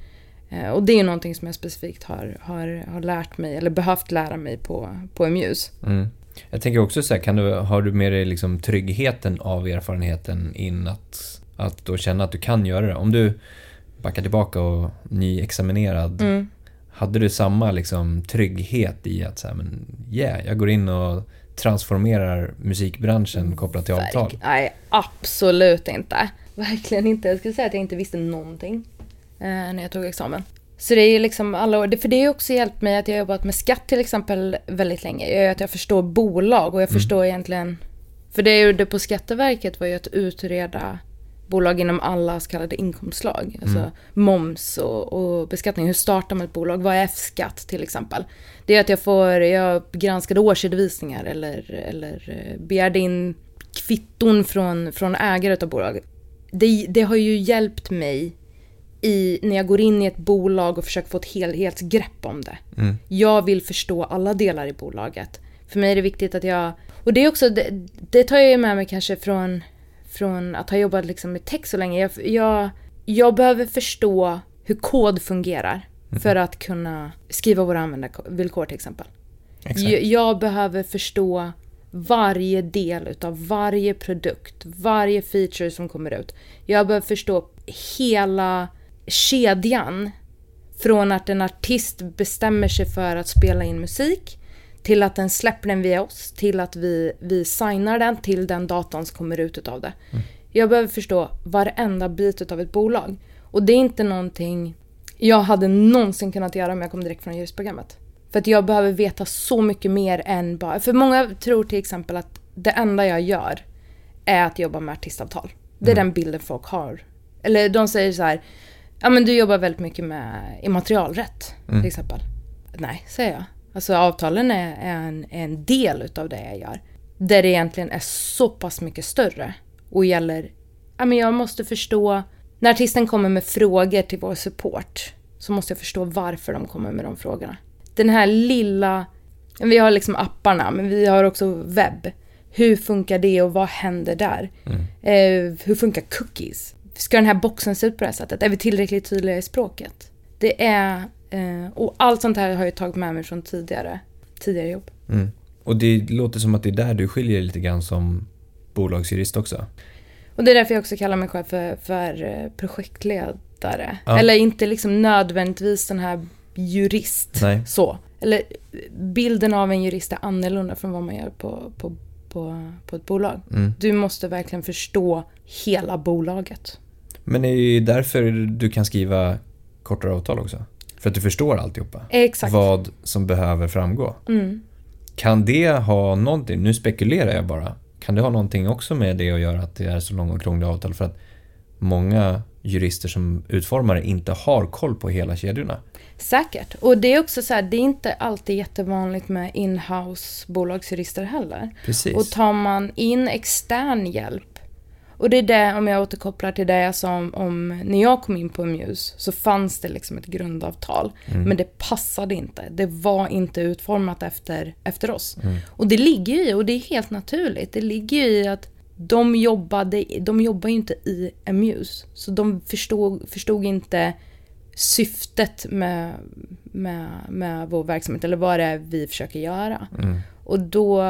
Eh, Och det är ju någonting som jag specifikt har, har, har lärt mig, eller behövt lära mig på, på Amuse. Mm. Jag tänker också så här, kan du, har du med dig liksom tryggheten av erfarenheten in att, att då känna att du kan göra det? Om du backar tillbaka och nyexaminerad, Mm. Hade du samma liksom trygghet i att så här, men yeah, jag går in och transformerar musikbranschen kopplat till avtal? Nej, absolut inte. Verkligen inte. Jag skulle säga att jag inte visste någonting eh, när jag tog examen. Så det är liksom alla år, för det har också hjälpt mig att jag har jobbat med skatt till exempel väldigt länge. Det gör att jag förstår bolag och jag förstår egentligen, för det jag gjorde på Skatteverket var ju att utreda bolag inom alla så kallade inkomstslag. Alltså moms och, och beskattning. Hur startar man ett bolag? Vad är F-skatt till exempel? Det är att jag får, jag granskade årsredovisningar eller, eller eh, begärde in kvitton från, från ägare av bolag. Det, det har ju hjälpt mig i, när jag går in i ett bolag och försöker få ett helhetsgrepp om det. Mm. Jag vill förstå alla delar i bolaget. För mig är det viktigt att jag... Och det är också, det, det tar jag ju med mig kanske från, från att ha jobbat liksom med tech så länge. Jag, jag, jag behöver förstå hur kod fungerar för att kunna skriva våra användarvillkor till exempel. Jag, jag behöver förstå varje del utav varje produkt, varje feature som kommer ut. Jag behöver förstå hela kedjan från att en artist bestämmer sig för att spela in musik till att den släpper den via oss, till att vi, vi signar den, till den datorn som kommer ut utav det. Jag behöver förstå varenda bit utav ett bolag. Och det är inte någonting jag hade någonsin kunnat göra om jag kom direkt från juristprogrammet. För att jag behöver veta så mycket mer än bara... För många tror till exempel att det enda jag gör är att jobba med artistavtal. Det är den bilden folk har. Eller de säger så här, ja men du jobbar väldigt mycket med immaterialrätt till exempel. Nej, säger jag. Alltså avtalen är, en, en del utav det jag gör. Där det egentligen är så pass mycket större och gäller, ja men jag måste förstå, när artisten kommer med frågor till vår support så måste jag förstå varför de kommer med de frågorna. Den här lilla, vi har liksom apparna men vi har också webb. Hur funkar det och vad händer där? Eh, hur funkar cookies? Ska den här boxen se ut på det här sättet? Är vi tillräckligt tydliga i språket? Det är, eh, och allt sånt här har jag tagit med mig från tidigare, tidigare jobb. Mm. Och det låter som att det är där du skiljer lite grann som bolagsjurist också. Och det är därför jag också kallar mig själv för, för eh, projektledare. Ja. Eller inte liksom nödvändigtvis den här jurist. Nej. Så. Eller bilden av en jurist är annorlunda från vad man gör på, på, på, på ett bolag. Mm. Du måste verkligen förstå hela bolaget. Men det är ju därför du kan skriva kortare avtal också. För att du förstår alltihopa. Exakt. Vad som behöver framgå. Mm. Kan det ha någonting, nu spekulerar jag bara, kan det ha någonting också med det att göra att det är så långa och krångliga avtal? För att många jurister som utformare inte har koll på hela kedjorna. Säkert. Och det är också så här, det är inte alltid jättevanligt med in-house bolagsjurister heller. Precis. Och tar man in extern hjälp, och det är det, om jag återkopplar till det jag sa om, om när jag kom in på Muse, så fanns det liksom ett grundavtal. Men det passade inte. Det var inte utformat efter, efter oss. Och det ligger ju i, och det är helt naturligt, det ligger ju i att de jobbade, de jobbar ju inte i Amuse. Så de förstod, förstod inte syftet med, med, med vår verksamhet, eller vad det är vi försöker göra. Mm. Och då,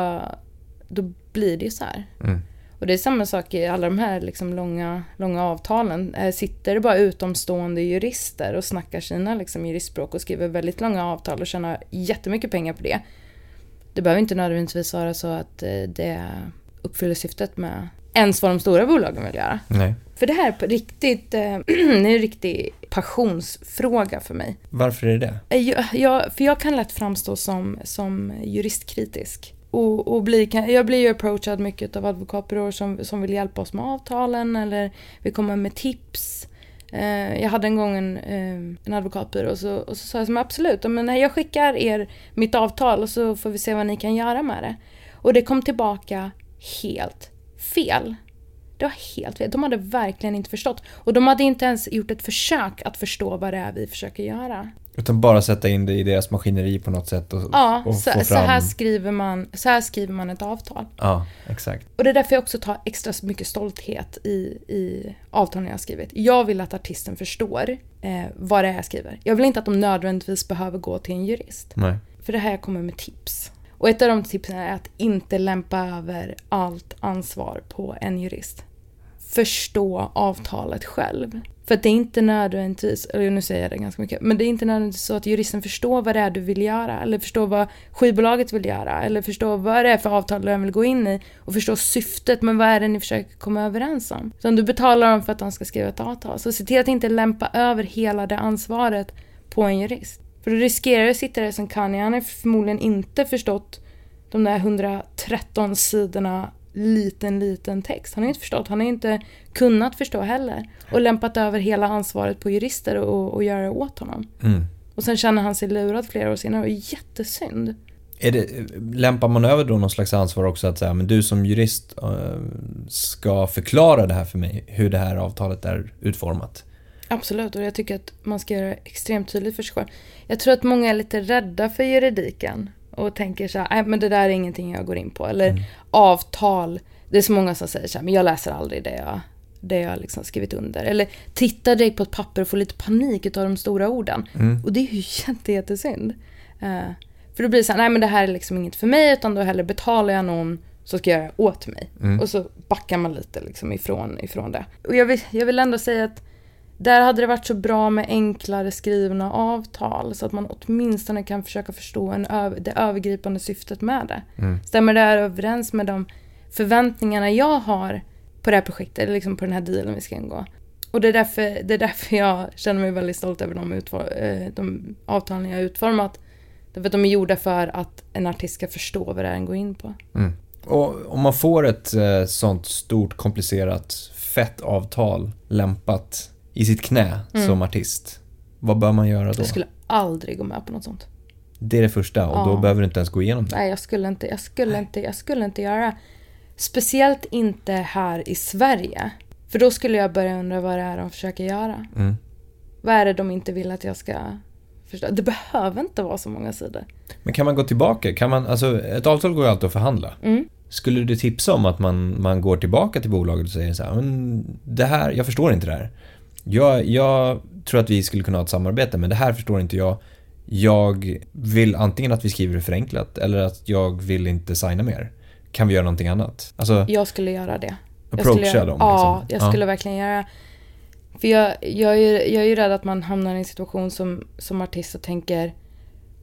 då blir det ju så här. Mm. Och det är samma sak i alla de här liksom långa, långa avtalen. Eh, Sitter det bara utomstående jurister och snackar sina liksom juristspråk och skriver väldigt långa avtal och tjänar jättemycket pengar på det. Det behöver inte nödvändigtvis vara så att eh, det uppfyller syftet med ens vad de stora bolagen vill göra. Nej. För det här är på riktigt, eh, det är en riktig passionsfråga för mig. Varför är det det? Jag, jag, för jag kan lätt framstå som, som juristkritisk. Och, och bli, jag blir ju approachad mycket av advokatbyråer som, som vill hjälpa oss med avtalen eller vill komma med tips. Eh, jag hade en gång en, eh, en advokatbyrå och så, och så sa jag som absolut, men nej, jag skickar er mitt avtal och så får vi se vad ni kan göra med det. Och det kom tillbaka helt fel. Det var helt fel. De hade verkligen inte förstått. Och de hade inte ens gjort ett försök att förstå vad det är vi försöker göra. Utan bara sätta in det i deras maskineri på något sätt och, Ja, och så, få fram... så, här skriver man, så här skriver man ett avtal. Ja, exakt. Och det är därför jag också tar extra mycket stolthet i, i avtalen jag har skrivit. Jag vill att artisten förstår eh, vad det är jag skriver. Jag vill inte att de nödvändigtvis behöver gå till en jurist. Nej. För det här jag kommer med tips. Och ett av de tipsen är att inte lämpa över allt ansvar på en jurist förstå avtalet själv. För att det är inte nödvändigtvis, eller nu säger jag det ganska mycket, men det är inte nödvändigtvis så att juristen förstår vad det är du vill göra, eller förstår vad skivbolaget vill göra, eller förstår vad det är för avtal du vill gå in i, och förstår syftet, men vad är det ni försöker komma överens om? Utan du betalar dem för att de ska skriva ett avtal. Så se till att inte lämpa över hela det ansvaret på en jurist. För då riskerar du att sitta där som Kanye, han har förmodligen inte förstått de där 113 sidorna liten, liten text. Han har inte förstått, han har inte kunnat förstå heller. Och lämpat över hela ansvaret på jurister och, och göra det åt honom. Mm. Och sen känner han sig lurad flera år senare och jättesynd. Är det, lämpar man över då någon slags ansvar också att säga, men du som jurist uh, ska förklara det här för mig, hur det här avtalet är utformat? Absolut, och jag tycker att man ska göra det extremt tydligt för sig själv. Jag tror att många är lite rädda för juridiken och tänker så här, nej men det där är ingenting jag går in på. Eller mm. avtal, det är så många som säger så här, men jag läser aldrig det jag, det jag liksom skrivit under. Eller tittar direkt på ett papper och får lite panik av de stora orden. Mm. Och det är ju jätte, jättesynd. Uh, för då blir det så här, nej men det här är liksom inget för mig utan då hellre betalar jag någon så ska jag göra åt mig. Mm. Och så backar man lite liksom ifrån, ifrån det. Och jag vill, jag vill ändå säga att där hade det varit så bra med enklare skrivna avtal så att man åtminstone kan försöka förstå en det övergripande syftet med det. Mm. Stämmer det här överens med de förväntningarna jag har på det här projektet, liksom på den här dealen vi ska ingå? Och det är därför, det är därför jag känner mig väldigt stolt över de, eh, de avtalen jag har utformat. Därför att de är gjorda för att en artist ska förstå vad det är den går in på. Mm. Och om man får ett eh, sånt stort, komplicerat, fett avtal lämpat i sitt knä mm. som artist, vad bör man göra då? Jag skulle aldrig gå med på något sånt. Det är det första och ja. då behöver du inte ens gå igenom det. Nej, jag skulle inte, jag skulle Nej. inte, jag skulle inte göra. Speciellt inte här i Sverige. För då skulle jag börja undra vad det är de försöker göra. Mm. Vad är det de inte vill att jag ska förstå? Det behöver inte vara så många sidor. Men kan man gå tillbaka? Kan man, alltså, ett avtal går ju alltid att förhandla. Mm. Skulle du tipsa om att man, man går tillbaka till bolaget och säger så här, det här, jag förstår inte det här. Jag, jag tror att vi skulle kunna ha ett samarbete men det här förstår inte jag. Jag vill antingen att vi skriver det förenklat eller att jag vill inte signa mer. Kan vi göra någonting annat? Alltså, jag skulle göra det. Approacha jag dem? Ja, liksom. jag skulle ja. verkligen göra För jag, jag, är, jag är ju rädd att man hamnar i en situation som, som artist och tänker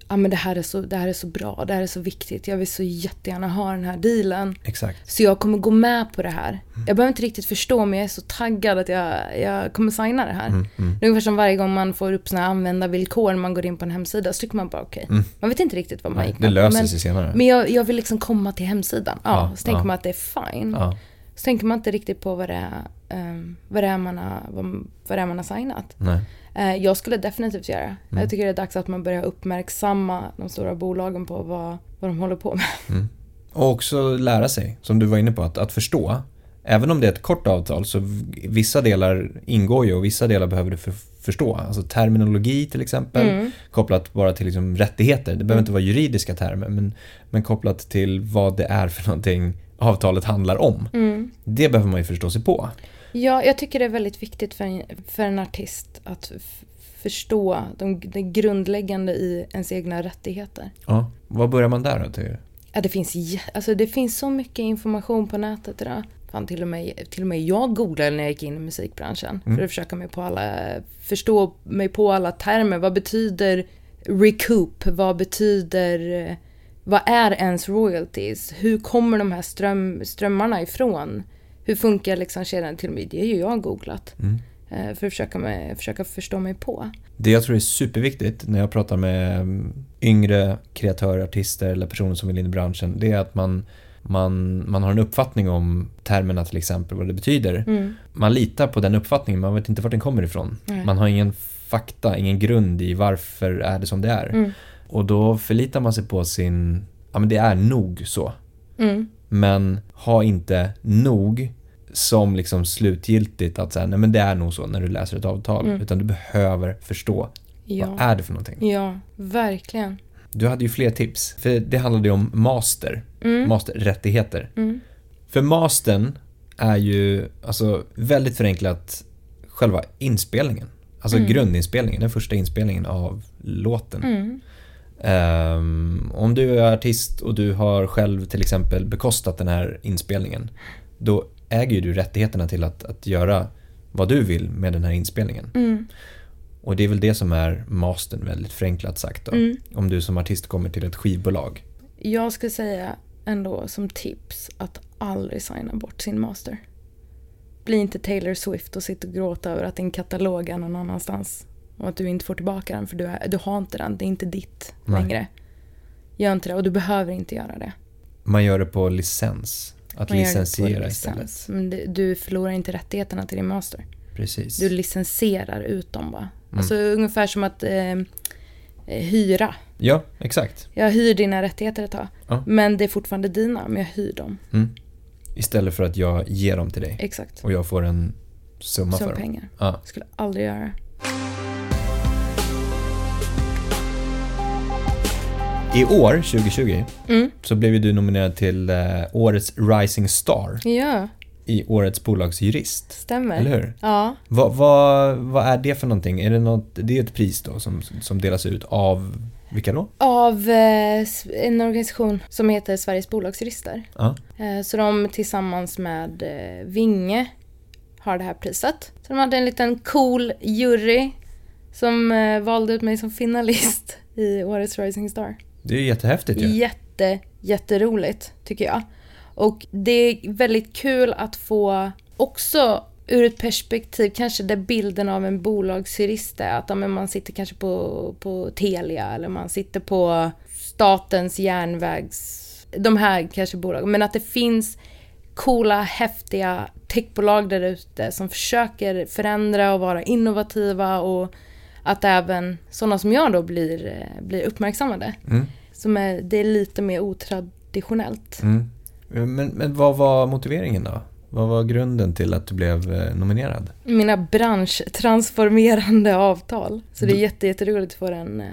ah, men det, här är så, det här är så bra, det här är så viktigt, jag vill så jättegärna ha den här dealen. Exakt. Så jag kommer gå med på det här. Mm. Jag behöver inte riktigt förstå men jag är så taggad att jag, jag kommer signa det här. Mm, mm. Det är ungefär som varje gång man får upp såna användarvillkor när man går in på en hemsida så tycker man bara okej. Okay. Mm. Man vet inte riktigt vad man Nej, gick med Det löser sig senare. Men jag, jag vill liksom komma till hemsidan. Ja, ja så tänker ja. man att det är fine. Ja. Så tänker man inte riktigt på vad det är, um, vad det är, man, har, vad, vad det är man har signat. Nej. Eh, jag skulle definitivt göra. Mm. Jag tycker det är dags att man börjar uppmärksamma de stora bolagen på vad, vad de håller på med. Mm. Och också lära sig, som du var inne på, att, att förstå. Även om det är ett kort avtal så vissa delar ingår ju och vissa delar behöver du för, förstå. Alltså terminologi till exempel, mm. kopplat bara till liksom rättigheter. Det behöver mm. inte vara juridiska termer, men, men kopplat till vad det är för någonting avtalet handlar om. Mm. Det behöver man ju förstå sig på. Ja, jag tycker det är väldigt viktigt för en, för en artist att förstå de, det grundläggande i ens egna rättigheter. Ja, var börjar man där då? Till? Ja, det finns, alltså, det finns så mycket information på nätet idag. Fan, till, och med, till och med jag googlade när jag gick in i musikbranschen mm. för att försöka mig på alla, förstå mig på alla termer. Vad betyder recoup? Vad betyder... Vad är ens royalties? Hur kommer de här ström, strömmarna ifrån? Hur funkar liksom kedjan? Till och med det är ju jag googlat. Mm. Eh, för att försöka, med, försöka förstå mig på. Det jag tror är superviktigt när jag pratar med mm, yngre kreatörer, artister eller personer som vill in i branschen, det är att man man, man har en uppfattning om termerna till exempel, vad det betyder. Mm. Man litar på den uppfattningen, man vet inte vart den kommer ifrån. Nej. Man har ingen fakta, ingen grund i varför är det som det är. Mm. Och då förlitar man sig på sin, ja men det är nog så. Men ha inte nog som liksom slutgiltigt att säga, nej men det är nog så när du läser ett avtal. Mm. Utan du behöver förstå. Ja. Vad är det för någonting? Ja, verkligen. Du hade ju fler tips. För det handlade ju om master. Mm. Masterrättigheter. Mm. För mastern är ju, alltså väldigt förenklat, själva inspelningen. Alltså mm. grundinspelningen, den första inspelningen av låten. Mm. Um, om du är artist och du har själv till exempel bekostat den här inspelningen, då äger ju du rättigheterna till att, att göra vad du vill med den här inspelningen. Mm. Och det är väl det som är mastern väldigt förenklat sagt då. Mm. Om du som artist kommer till ett skivbolag. Jag skulle säga ändå som tips att aldrig signa bort sin master. Bli inte Taylor Swift och sitta och gråta över att din katalog är någon annanstans. Och att du inte får tillbaka den för du, är, du har inte den, det är inte ditt Nej. längre. Gör inte det och du behöver inte göra det. Man gör det på licens. Att Man licensiera licens. istället. Men du, förlorar inte rättigheterna till din master. Precis. Du licensierar ut dem bara. Mm. Alltså ungefär som att eh, hyra. Ja, exakt. Jag hyr dina rättigheter ett tag. Ja. Men det är fortfarande dina, men jag hyr dem. Mm. Istället för att jag ger dem till dig. Exakt. Och jag får en summa Som för dem. pengar. Ja. Skulle aldrig göra. I år, 2020, Mm. så blev ju du nominerad till eh, Årets Rising Star Ja, i Årets bolagsjurist. stämmer. Eller hur? Ja, Vad, vad, vad är det för någonting? Är det, något, det är ett pris då som, som delas ut av vilka då? av eh, en organisation som heter Sveriges bolagsjurister. Ja. Eh, så de tillsammans med eh, Vinge har det här priset. Så de hade en liten cool jury som eh, valde ut mig som finalist i årets Rising Star. Det är jättehäftigt ju. Jätte, jätteroligt tycker jag. Och det är väldigt kul att få också ur ett perspektiv, kanske där bilden av en bolagsjurist är att ja, men man sitter kanske på, på Telia eller man sitter på Statens järnvägs... De här kanske bolagen, men att det finns coola, häftiga techbolag där ute som försöker förändra och vara innovativa och att även sådana som jag då blir, eh, blir uppmärksammade. Mm. Som är, det är lite mer otraditionellt. Mm. Men, men vad var motiveringen då? Vad var grunden till att du blev eh, nominerad? Mina branschtransformerande avtal. Så det är jätte, jätteroligt att få den eh,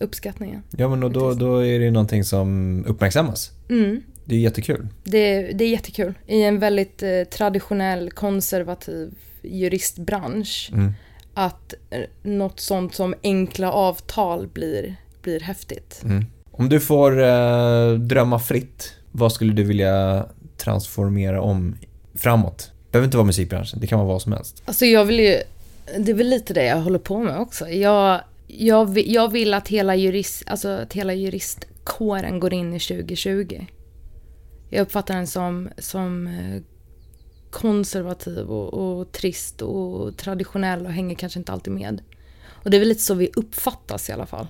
uppskattningen. Ja men då, då, då är det ju någonting som uppmärksammas. Mm. Det är jättekul. Det, det är jättekul. I en väldigt eh, traditionell, konservativ juristbransch. Mm. Att eh, något sånt som enkla avtal blir, blir häftigt. Mm. Om du får eh, drömma fritt, vad skulle du vilja transformera om framåt? Det behöver inte vara musikbranschen, det kan vara vad som helst. Alltså jag vill ju, det är väl lite det jag håller på med också. Jag, jag, jag vill att hela, jurist, alltså att hela juristkåren går in i 2020. Jag uppfattar den som, som eh, konservativ och, och trist och traditionell och hänger kanske inte alltid med. Och det är väl lite så vi uppfattas i alla fall.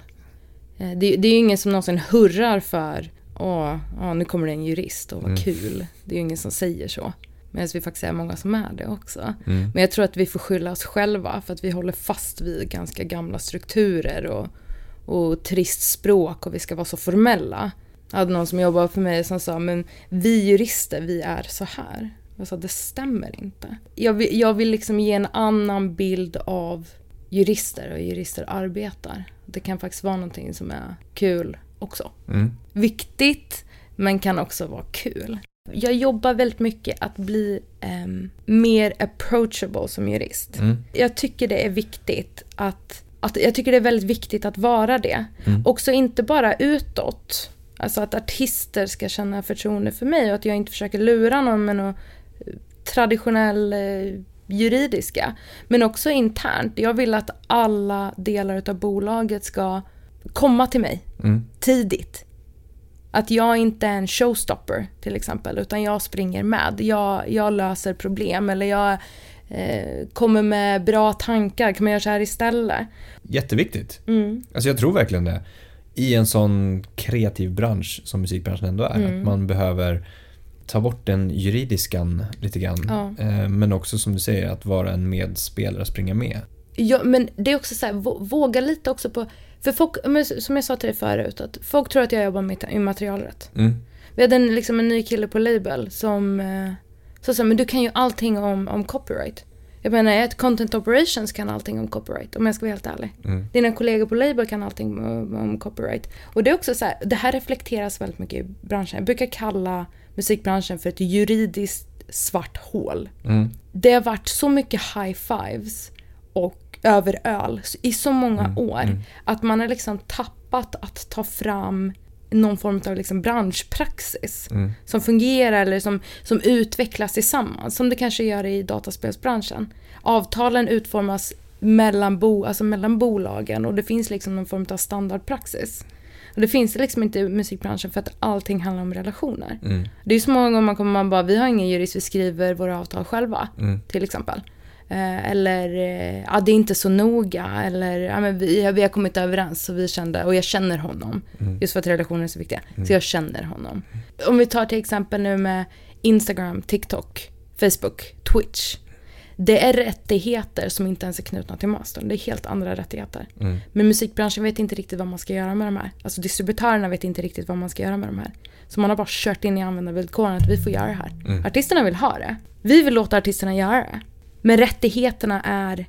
Eh, Det, det är ju ingen som någonsin hurrar för åh, åh nu kommer det en jurist och vad Mm. kul. Det är ju ingen som säger så. Medan vi faktiskt är många som är det också. Mm. Men jag tror att vi får skylla oss själva för att vi håller fast vid ganska gamla strukturer och, och trist språk och vi ska vara så formella. Jag hade någon som jobbade för mig som sa men vi jurister, vi är så här. Jag sa det stämmer inte. Jag vill, jag vill liksom ge en annan bild av jurister och jurister arbetar. Det kan faktiskt vara någonting som är kul också. Mm. Viktigt, men kan också vara kul. Jag jobbar väldigt mycket att bli ehm, mer approachable som jurist. Mm. Jag tycker det är viktigt att, att jag tycker det är väldigt viktigt att vara det. Mm. Också inte bara utåt. Alltså att artister ska känna förtroende för mig och att jag inte försöker lura någon med något traditionell eh, juridiska. Men också internt. Jag vill att alla delar av bolaget ska komma till mig Mm. tidigt. Att jag inte är en showstopper till exempel, utan jag springer med. Jag, jag löser problem eller jag eh, kommer med bra tankar. Kan man göra så här istället? Jätteviktigt. Mm. Alltså jag tror verkligen det. I en sån kreativ bransch som musikbranschen ändå är. Mm. Att man behöver ta bort den juridiskan lite grann. Ja. Eh, Men också som du säger, att vara en medspelare och springa med. Ja, men det är också så här, vå- våga lite också på... För folk, men som jag sa till dig förut, att folk tror att jag jobbar med immaterialrätt. Mm. Vi hade en, liksom en ny kille på label som eh, sa så här, men du kan ju allting om, om copyright. Jag menar, ett content operations kan allting om copyright, om jag ska vara helt ärlig. Mm. Dina kollegor på label kan allting om, om copyright. Och det är också så här, det här reflekteras väldigt mycket i branschen. Jag brukar kalla musikbranschen för ett juridiskt svart hål. Mm. Det har varit så mycket high fives och över öl i så många Mm, år mm. att man har liksom tappat att ta fram någon form av liksom branschpraxis Mm. som fungerar eller som, som utvecklas tillsammans, som det kanske gör i dataspelsbranschen. Avtalen utformas mellan, bo, alltså mellan bolagen och det finns liksom någon form av standardpraxis. Och det finns det liksom inte i musikbranschen för att allting handlar om relationer. Mm. Det är så många gånger man kommer man bara, vi har ingen jurist, vi skriver våra avtal själva Mm. till exempel. Eh, eller, eh, ja det är inte så noga. Eller, ja, men vi, vi har kommit överens och vi kände, och jag känner honom. Mm. Just för att relationer är så viktiga. Så jag känner honom. Om vi tar till exempel nu med Instagram, TikTok, Facebook, Twitch. Det är rättigheter som inte ens är knutna till mastern. Det är helt andra rättigheter. Mm. Men musikbranschen vet inte riktigt vad man ska göra med de här. Alltså distributörerna vet inte riktigt vad man ska göra med de här. Så man har bara kört in i användarvillkoren att vi får göra det här. Mm. Artisterna vill ha det. Vi vill låta artisterna göra det. Men rättigheterna är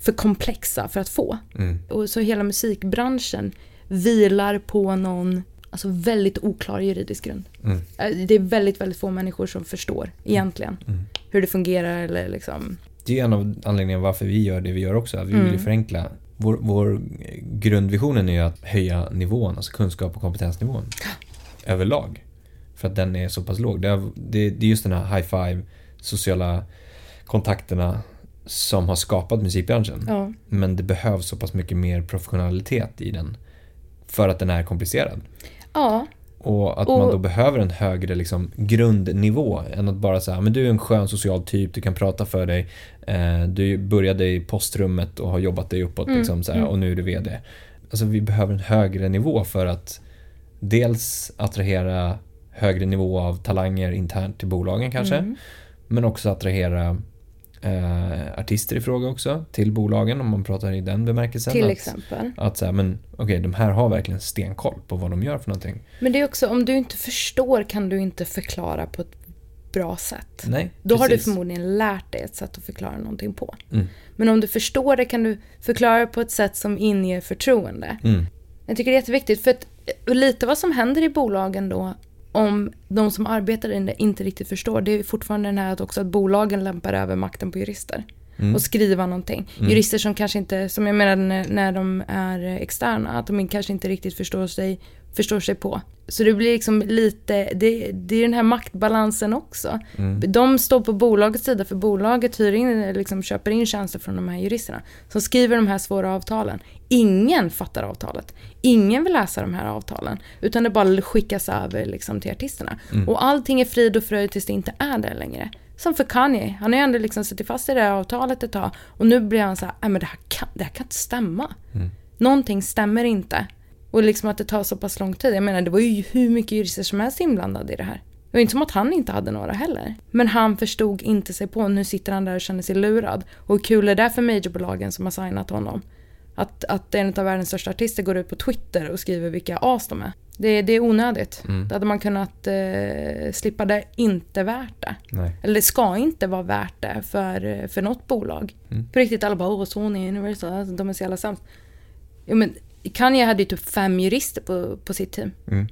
för komplexa för att få. Mm. Och så hela musikbranschen vilar på någon alltså väldigt oklar juridisk grund. Mm. Eh, Det är väldigt, väldigt få människor som förstår egentligen Mm. hur det fungerar eller liksom. Det är en av anledningarna varför vi gör det vi gör också. Vi vill ju Mm. förenkla. Vår, vår grundvisionen är ju att höja nivån, alltså kunskap och kompetensnivån. Överlag. För att den är så pass låg. Det är, det, det är just den här high five, sociala kontakterna som har skapat musikbranschen. Ja. Men det behövs så pass mycket mer professionalitet i den. För att den är komplicerad. Ja, Och att Och- man då behöver en högre liksom, grundnivå än att bara säga men du är en skön social typ, du kan prata för dig. Eh, du började i postrummet och har jobbat dig uppåt Mm, liksom, så här, mm. och nu är du VD. Alltså vi behöver en högre nivå för att dels attrahera högre nivå av talanger internt till bolagen kanske. Mm. Men också attrahera eh, artister i fråga också till bolagen om man pratar i den bemärkelsen. till att, exempel. Att säga, men okej, de här har verkligen stenkoll på vad de gör för någonting. Men det är också, om du inte förstår kan du inte förklara på ett bra sätt. Nej, Då har du precis. förmodligen lärt dig ett sätt att förklara någonting på. Mm. Men om du förstår det kan du förklara det på ett sätt som inger förtroende. Mm. Jag tycker det är jätteviktigt för att lite vad som händer i bolagen då om de som arbetar i det inte riktigt förstår det är fortfarande den här att också att bolagen lämpar över makten på jurister. Mm. Och skriva någonting. Mm. Jurister som kanske inte, som jag menade när, när de är externa, att de kanske inte riktigt förstår sig, förstår sig på. Så det blir liksom lite, det, det är den här maktbalansen också. Mm. De står på bolagets sida för bolaget hyr in, liksom köper in tjänster från de här juristerna. Som skriver de här svåra avtalen. Ingen fattar avtalet. Ingen vill läsa de här avtalen. Utan det bara skickas över liksom till artisterna. Mm. Och allting är frid och fröjd tills det inte är det längre. Som för Kanye. Han har ju ändå liksom suttit fast i det här avtalet ett tag. Och nu blir han så här, "Nej, men det här kan, det här kan inte stämma. Mm. Någonting stämmer inte. Och liksom att det tar så pass lång tid. Jag menar, det var ju hur mycket jurister som helst inblandade i det här. Det var inte som att han inte hade några heller. Men han förstod inte sig på. Nu sitter han där och känner sig lurad. Och hur kul är det för majorbolagen som har signat honom? Att, att en av världens största artister går ut på Twitter och skriver vilka as de är. Det, det är onödigt. Mm. Det hade man kunnat eh, slippa. Det inte värt det. Nej. Eller det ska inte vara värt det för, för något bolag. Mm. På riktigt, alla bara åh Sony, Universal, alltså, de är så jävla sämst. Jo men Kanye hade ju typ fem jurister på, på sitt team. Mm.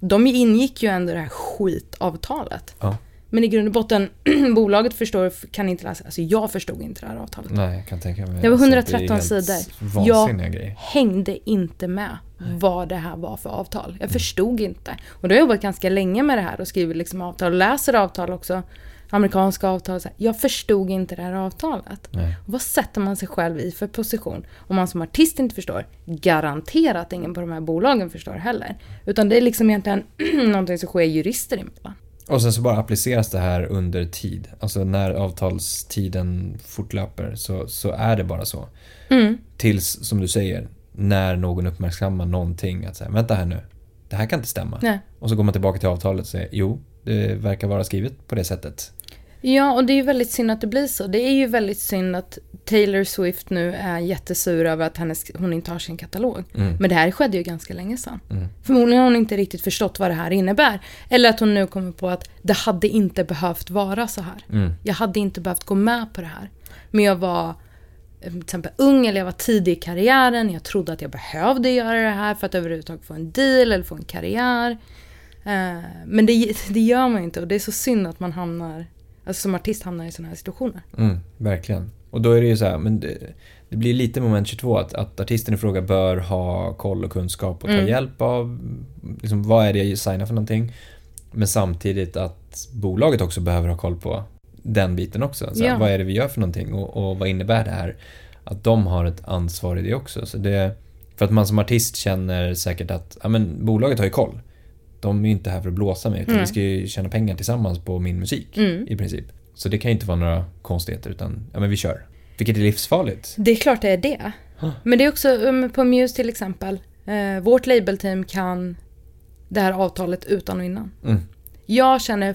De ingick ju ändå det här skitavtalet. Ja. Men i grund och botten, bolaget förstår, kan inte läsa. Alltså jag förstod inte det här avtalet. Nej, jag kan tänka mig. Det var Alltså, 113 är helt sidor. Vansinniga grejer. Hängde inte med vad det här var för avtal. Jag förstod inte. Och då har jag jobbat ganska länge med det här och skrivit liksom avtal och läser avtal också. Amerikanska avtal. Så här. Jag förstod inte det här avtalet. Nej. Vad sätter man sig själv i för position? Om man som artist inte förstår, garanterat ingen på de här bolagen förstår heller. Utan det är liksom egentligen någonting som sker jurister emellan. Och sen så bara appliceras det här under tid. Alltså när avtalstiden fortlöper så, så är det bara så. Mm. Tills, som du säger, när någon uppmärksammar någonting att säga vänta här nu, det här kan inte stämma. Nej. Och så går man tillbaka till avtalet och säger jo, det verkar vara skrivet på det sättet. Ja, och det är ju väldigt synd att det blir så. Det är ju väldigt synd att Taylor Swift nu är jättesur över att hennes, hon inte har sin katalog. Mm. Men det här skedde ju ganska länge sedan. Mm. Förmodligen har hon inte riktigt förstått vad det här innebär. Eller att hon nu kommer på att det hade inte behövt vara så här. Mm. Jag hade inte behövt gå med på det här. Men jag var eh, till exempel ung eller jag var tidig i karriären. Jag trodde att jag behövde göra det här för att överhuvudtaget få en deal eller få en karriär. Eh, Men det, det gör man inte och det är så synd att man hamnar, alltså som artist hamnar i sådana här situationer. Mm, verkligen. Och då är det ju så här, men det, det blir lite moment 22 att, att artisten i fråga bör ha koll och kunskap och ta Mm. hjälp av liksom, vad är det jag signar för någonting. Men samtidigt att bolaget också behöver ha koll på den biten också. Så Ja. Vad är det vi gör för någonting och, och vad innebär det här? Att de har ett ansvar i det också. Så det, för att man som artist känner säkert att ja, men, bolaget har ju koll. De är ju inte här för att blåsa mig utan Mm. vi ska ju tjäna pengar tillsammans på min musik Mm. i princip. Så det kan ju inte vara några konstigheter utan ja men vi kör. Vilket är livsfarligt. Det är klart det är det. Huh. Men det är också um, på Muse till exempel. Eh, vårt labelteam kan det här avtalet utan och innan. Mm. Jag känner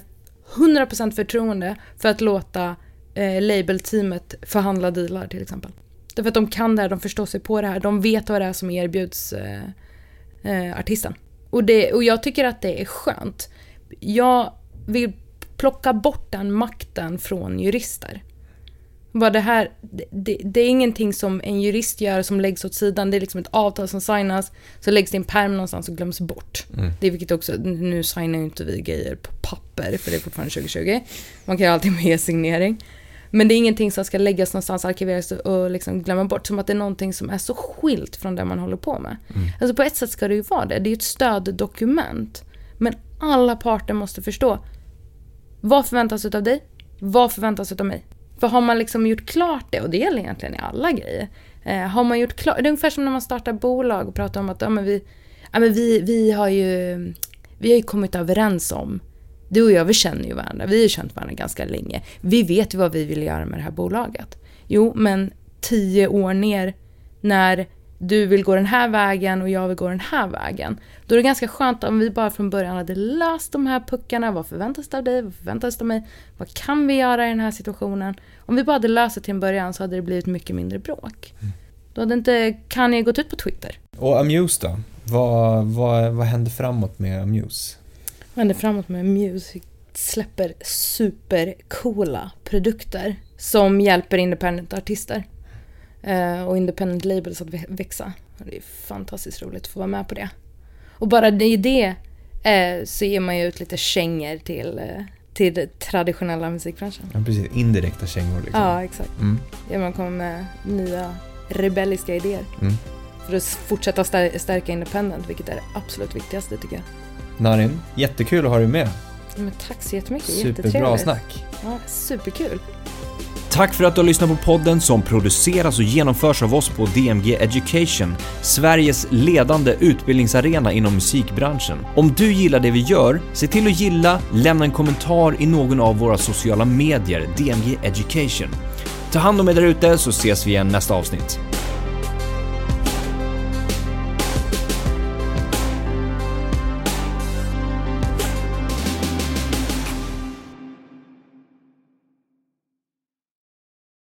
100% förtroende för att låta eh, labelteamet förhandla dealar till exempel. Därför att de kan det här, de förstår sig på det här, de vet vad det är som erbjuds eh, eh, artisten. Och, det, och jag tycker att det är skönt. Jag vill plocka bort den makten från jurister. Bara det här, det, det, det är ingenting som en jurist gör som läggs åt sidan. Det är liksom ett avtal som signas, så läggs det i en pärm någonstans och glöms bort. Mm. Det är vilket också, nu signar ju inte vi grejer på papper för det är fortfarande 2020. Man kan ju alltid med signering. Men det är ingenting som ska läggas någonstans, arkiveras och liksom glömma bort. Som att det är någonting som är så skilt från det man håller på med. Mm. Alltså på ett sätt ska det ju vara det. Det är ju ett stöddokument. Men alla parter måste förstå. Vad förväntas av dig? Vad förväntas av mig? För har man liksom gjort klart det, och det gäller egentligen i alla grejer. Eh, har man gjort klart, det är ungefär som när man startar bolag och pratar om att ja, men vi, ja, men vi, vi, har ju, vi har ju kommit överens om du och jag, vi känner ju varandra. Vi har känt varandra ganska länge. Vi vet ju vad vi vill göra med det här bolaget. Jo, men tio år ner när du vill gå den här vägen och jag vill gå den här vägen. Då är det ganska skönt om vi bara från början hade löst de här puckarna. Vad förväntas det av dig? Vad förväntas det av mig? Vad kan vi göra i den här situationen? Om vi bara hade löst det till en början så hade det blivit mycket mindre bråk. Då hade inte Kanye gått ut på Twitter. Och Amuse då? Vad, vad, vad händer framåt med Amuse? Vad händer framåt med Music? Släpper supercoola produkter som hjälper independent-artister eh, och independent labels att vä- växa. Det är fantastiskt roligt att få vara med på det. Och bara i det eh, så ger man ju ut lite kängor till, eh, till traditionella musikbranschen. Ja, precis. Indirekta kängor liksom. Ja, exakt. Mm. Ja, man kommer med nya rebelliska idéer. Mm. För att fortsätta stär- stärka independent, vilket är det absolut viktigaste tycker jag. Narin, jättekul att ha dig med. Men tack så jättemycket, Superbra snack. Ja, superkul. Tack för att du har lyssnat på podden som produceras och genomförs av oss på DMG Education, Sveriges ledande utbildningsarena inom musikbranschen. Om du gillar det vi gör, se till att gilla, lämna en kommentar i någon av våra sociala medier, DMG Education. Ta hand om er där ute så ses vi igen nästa avsnitt.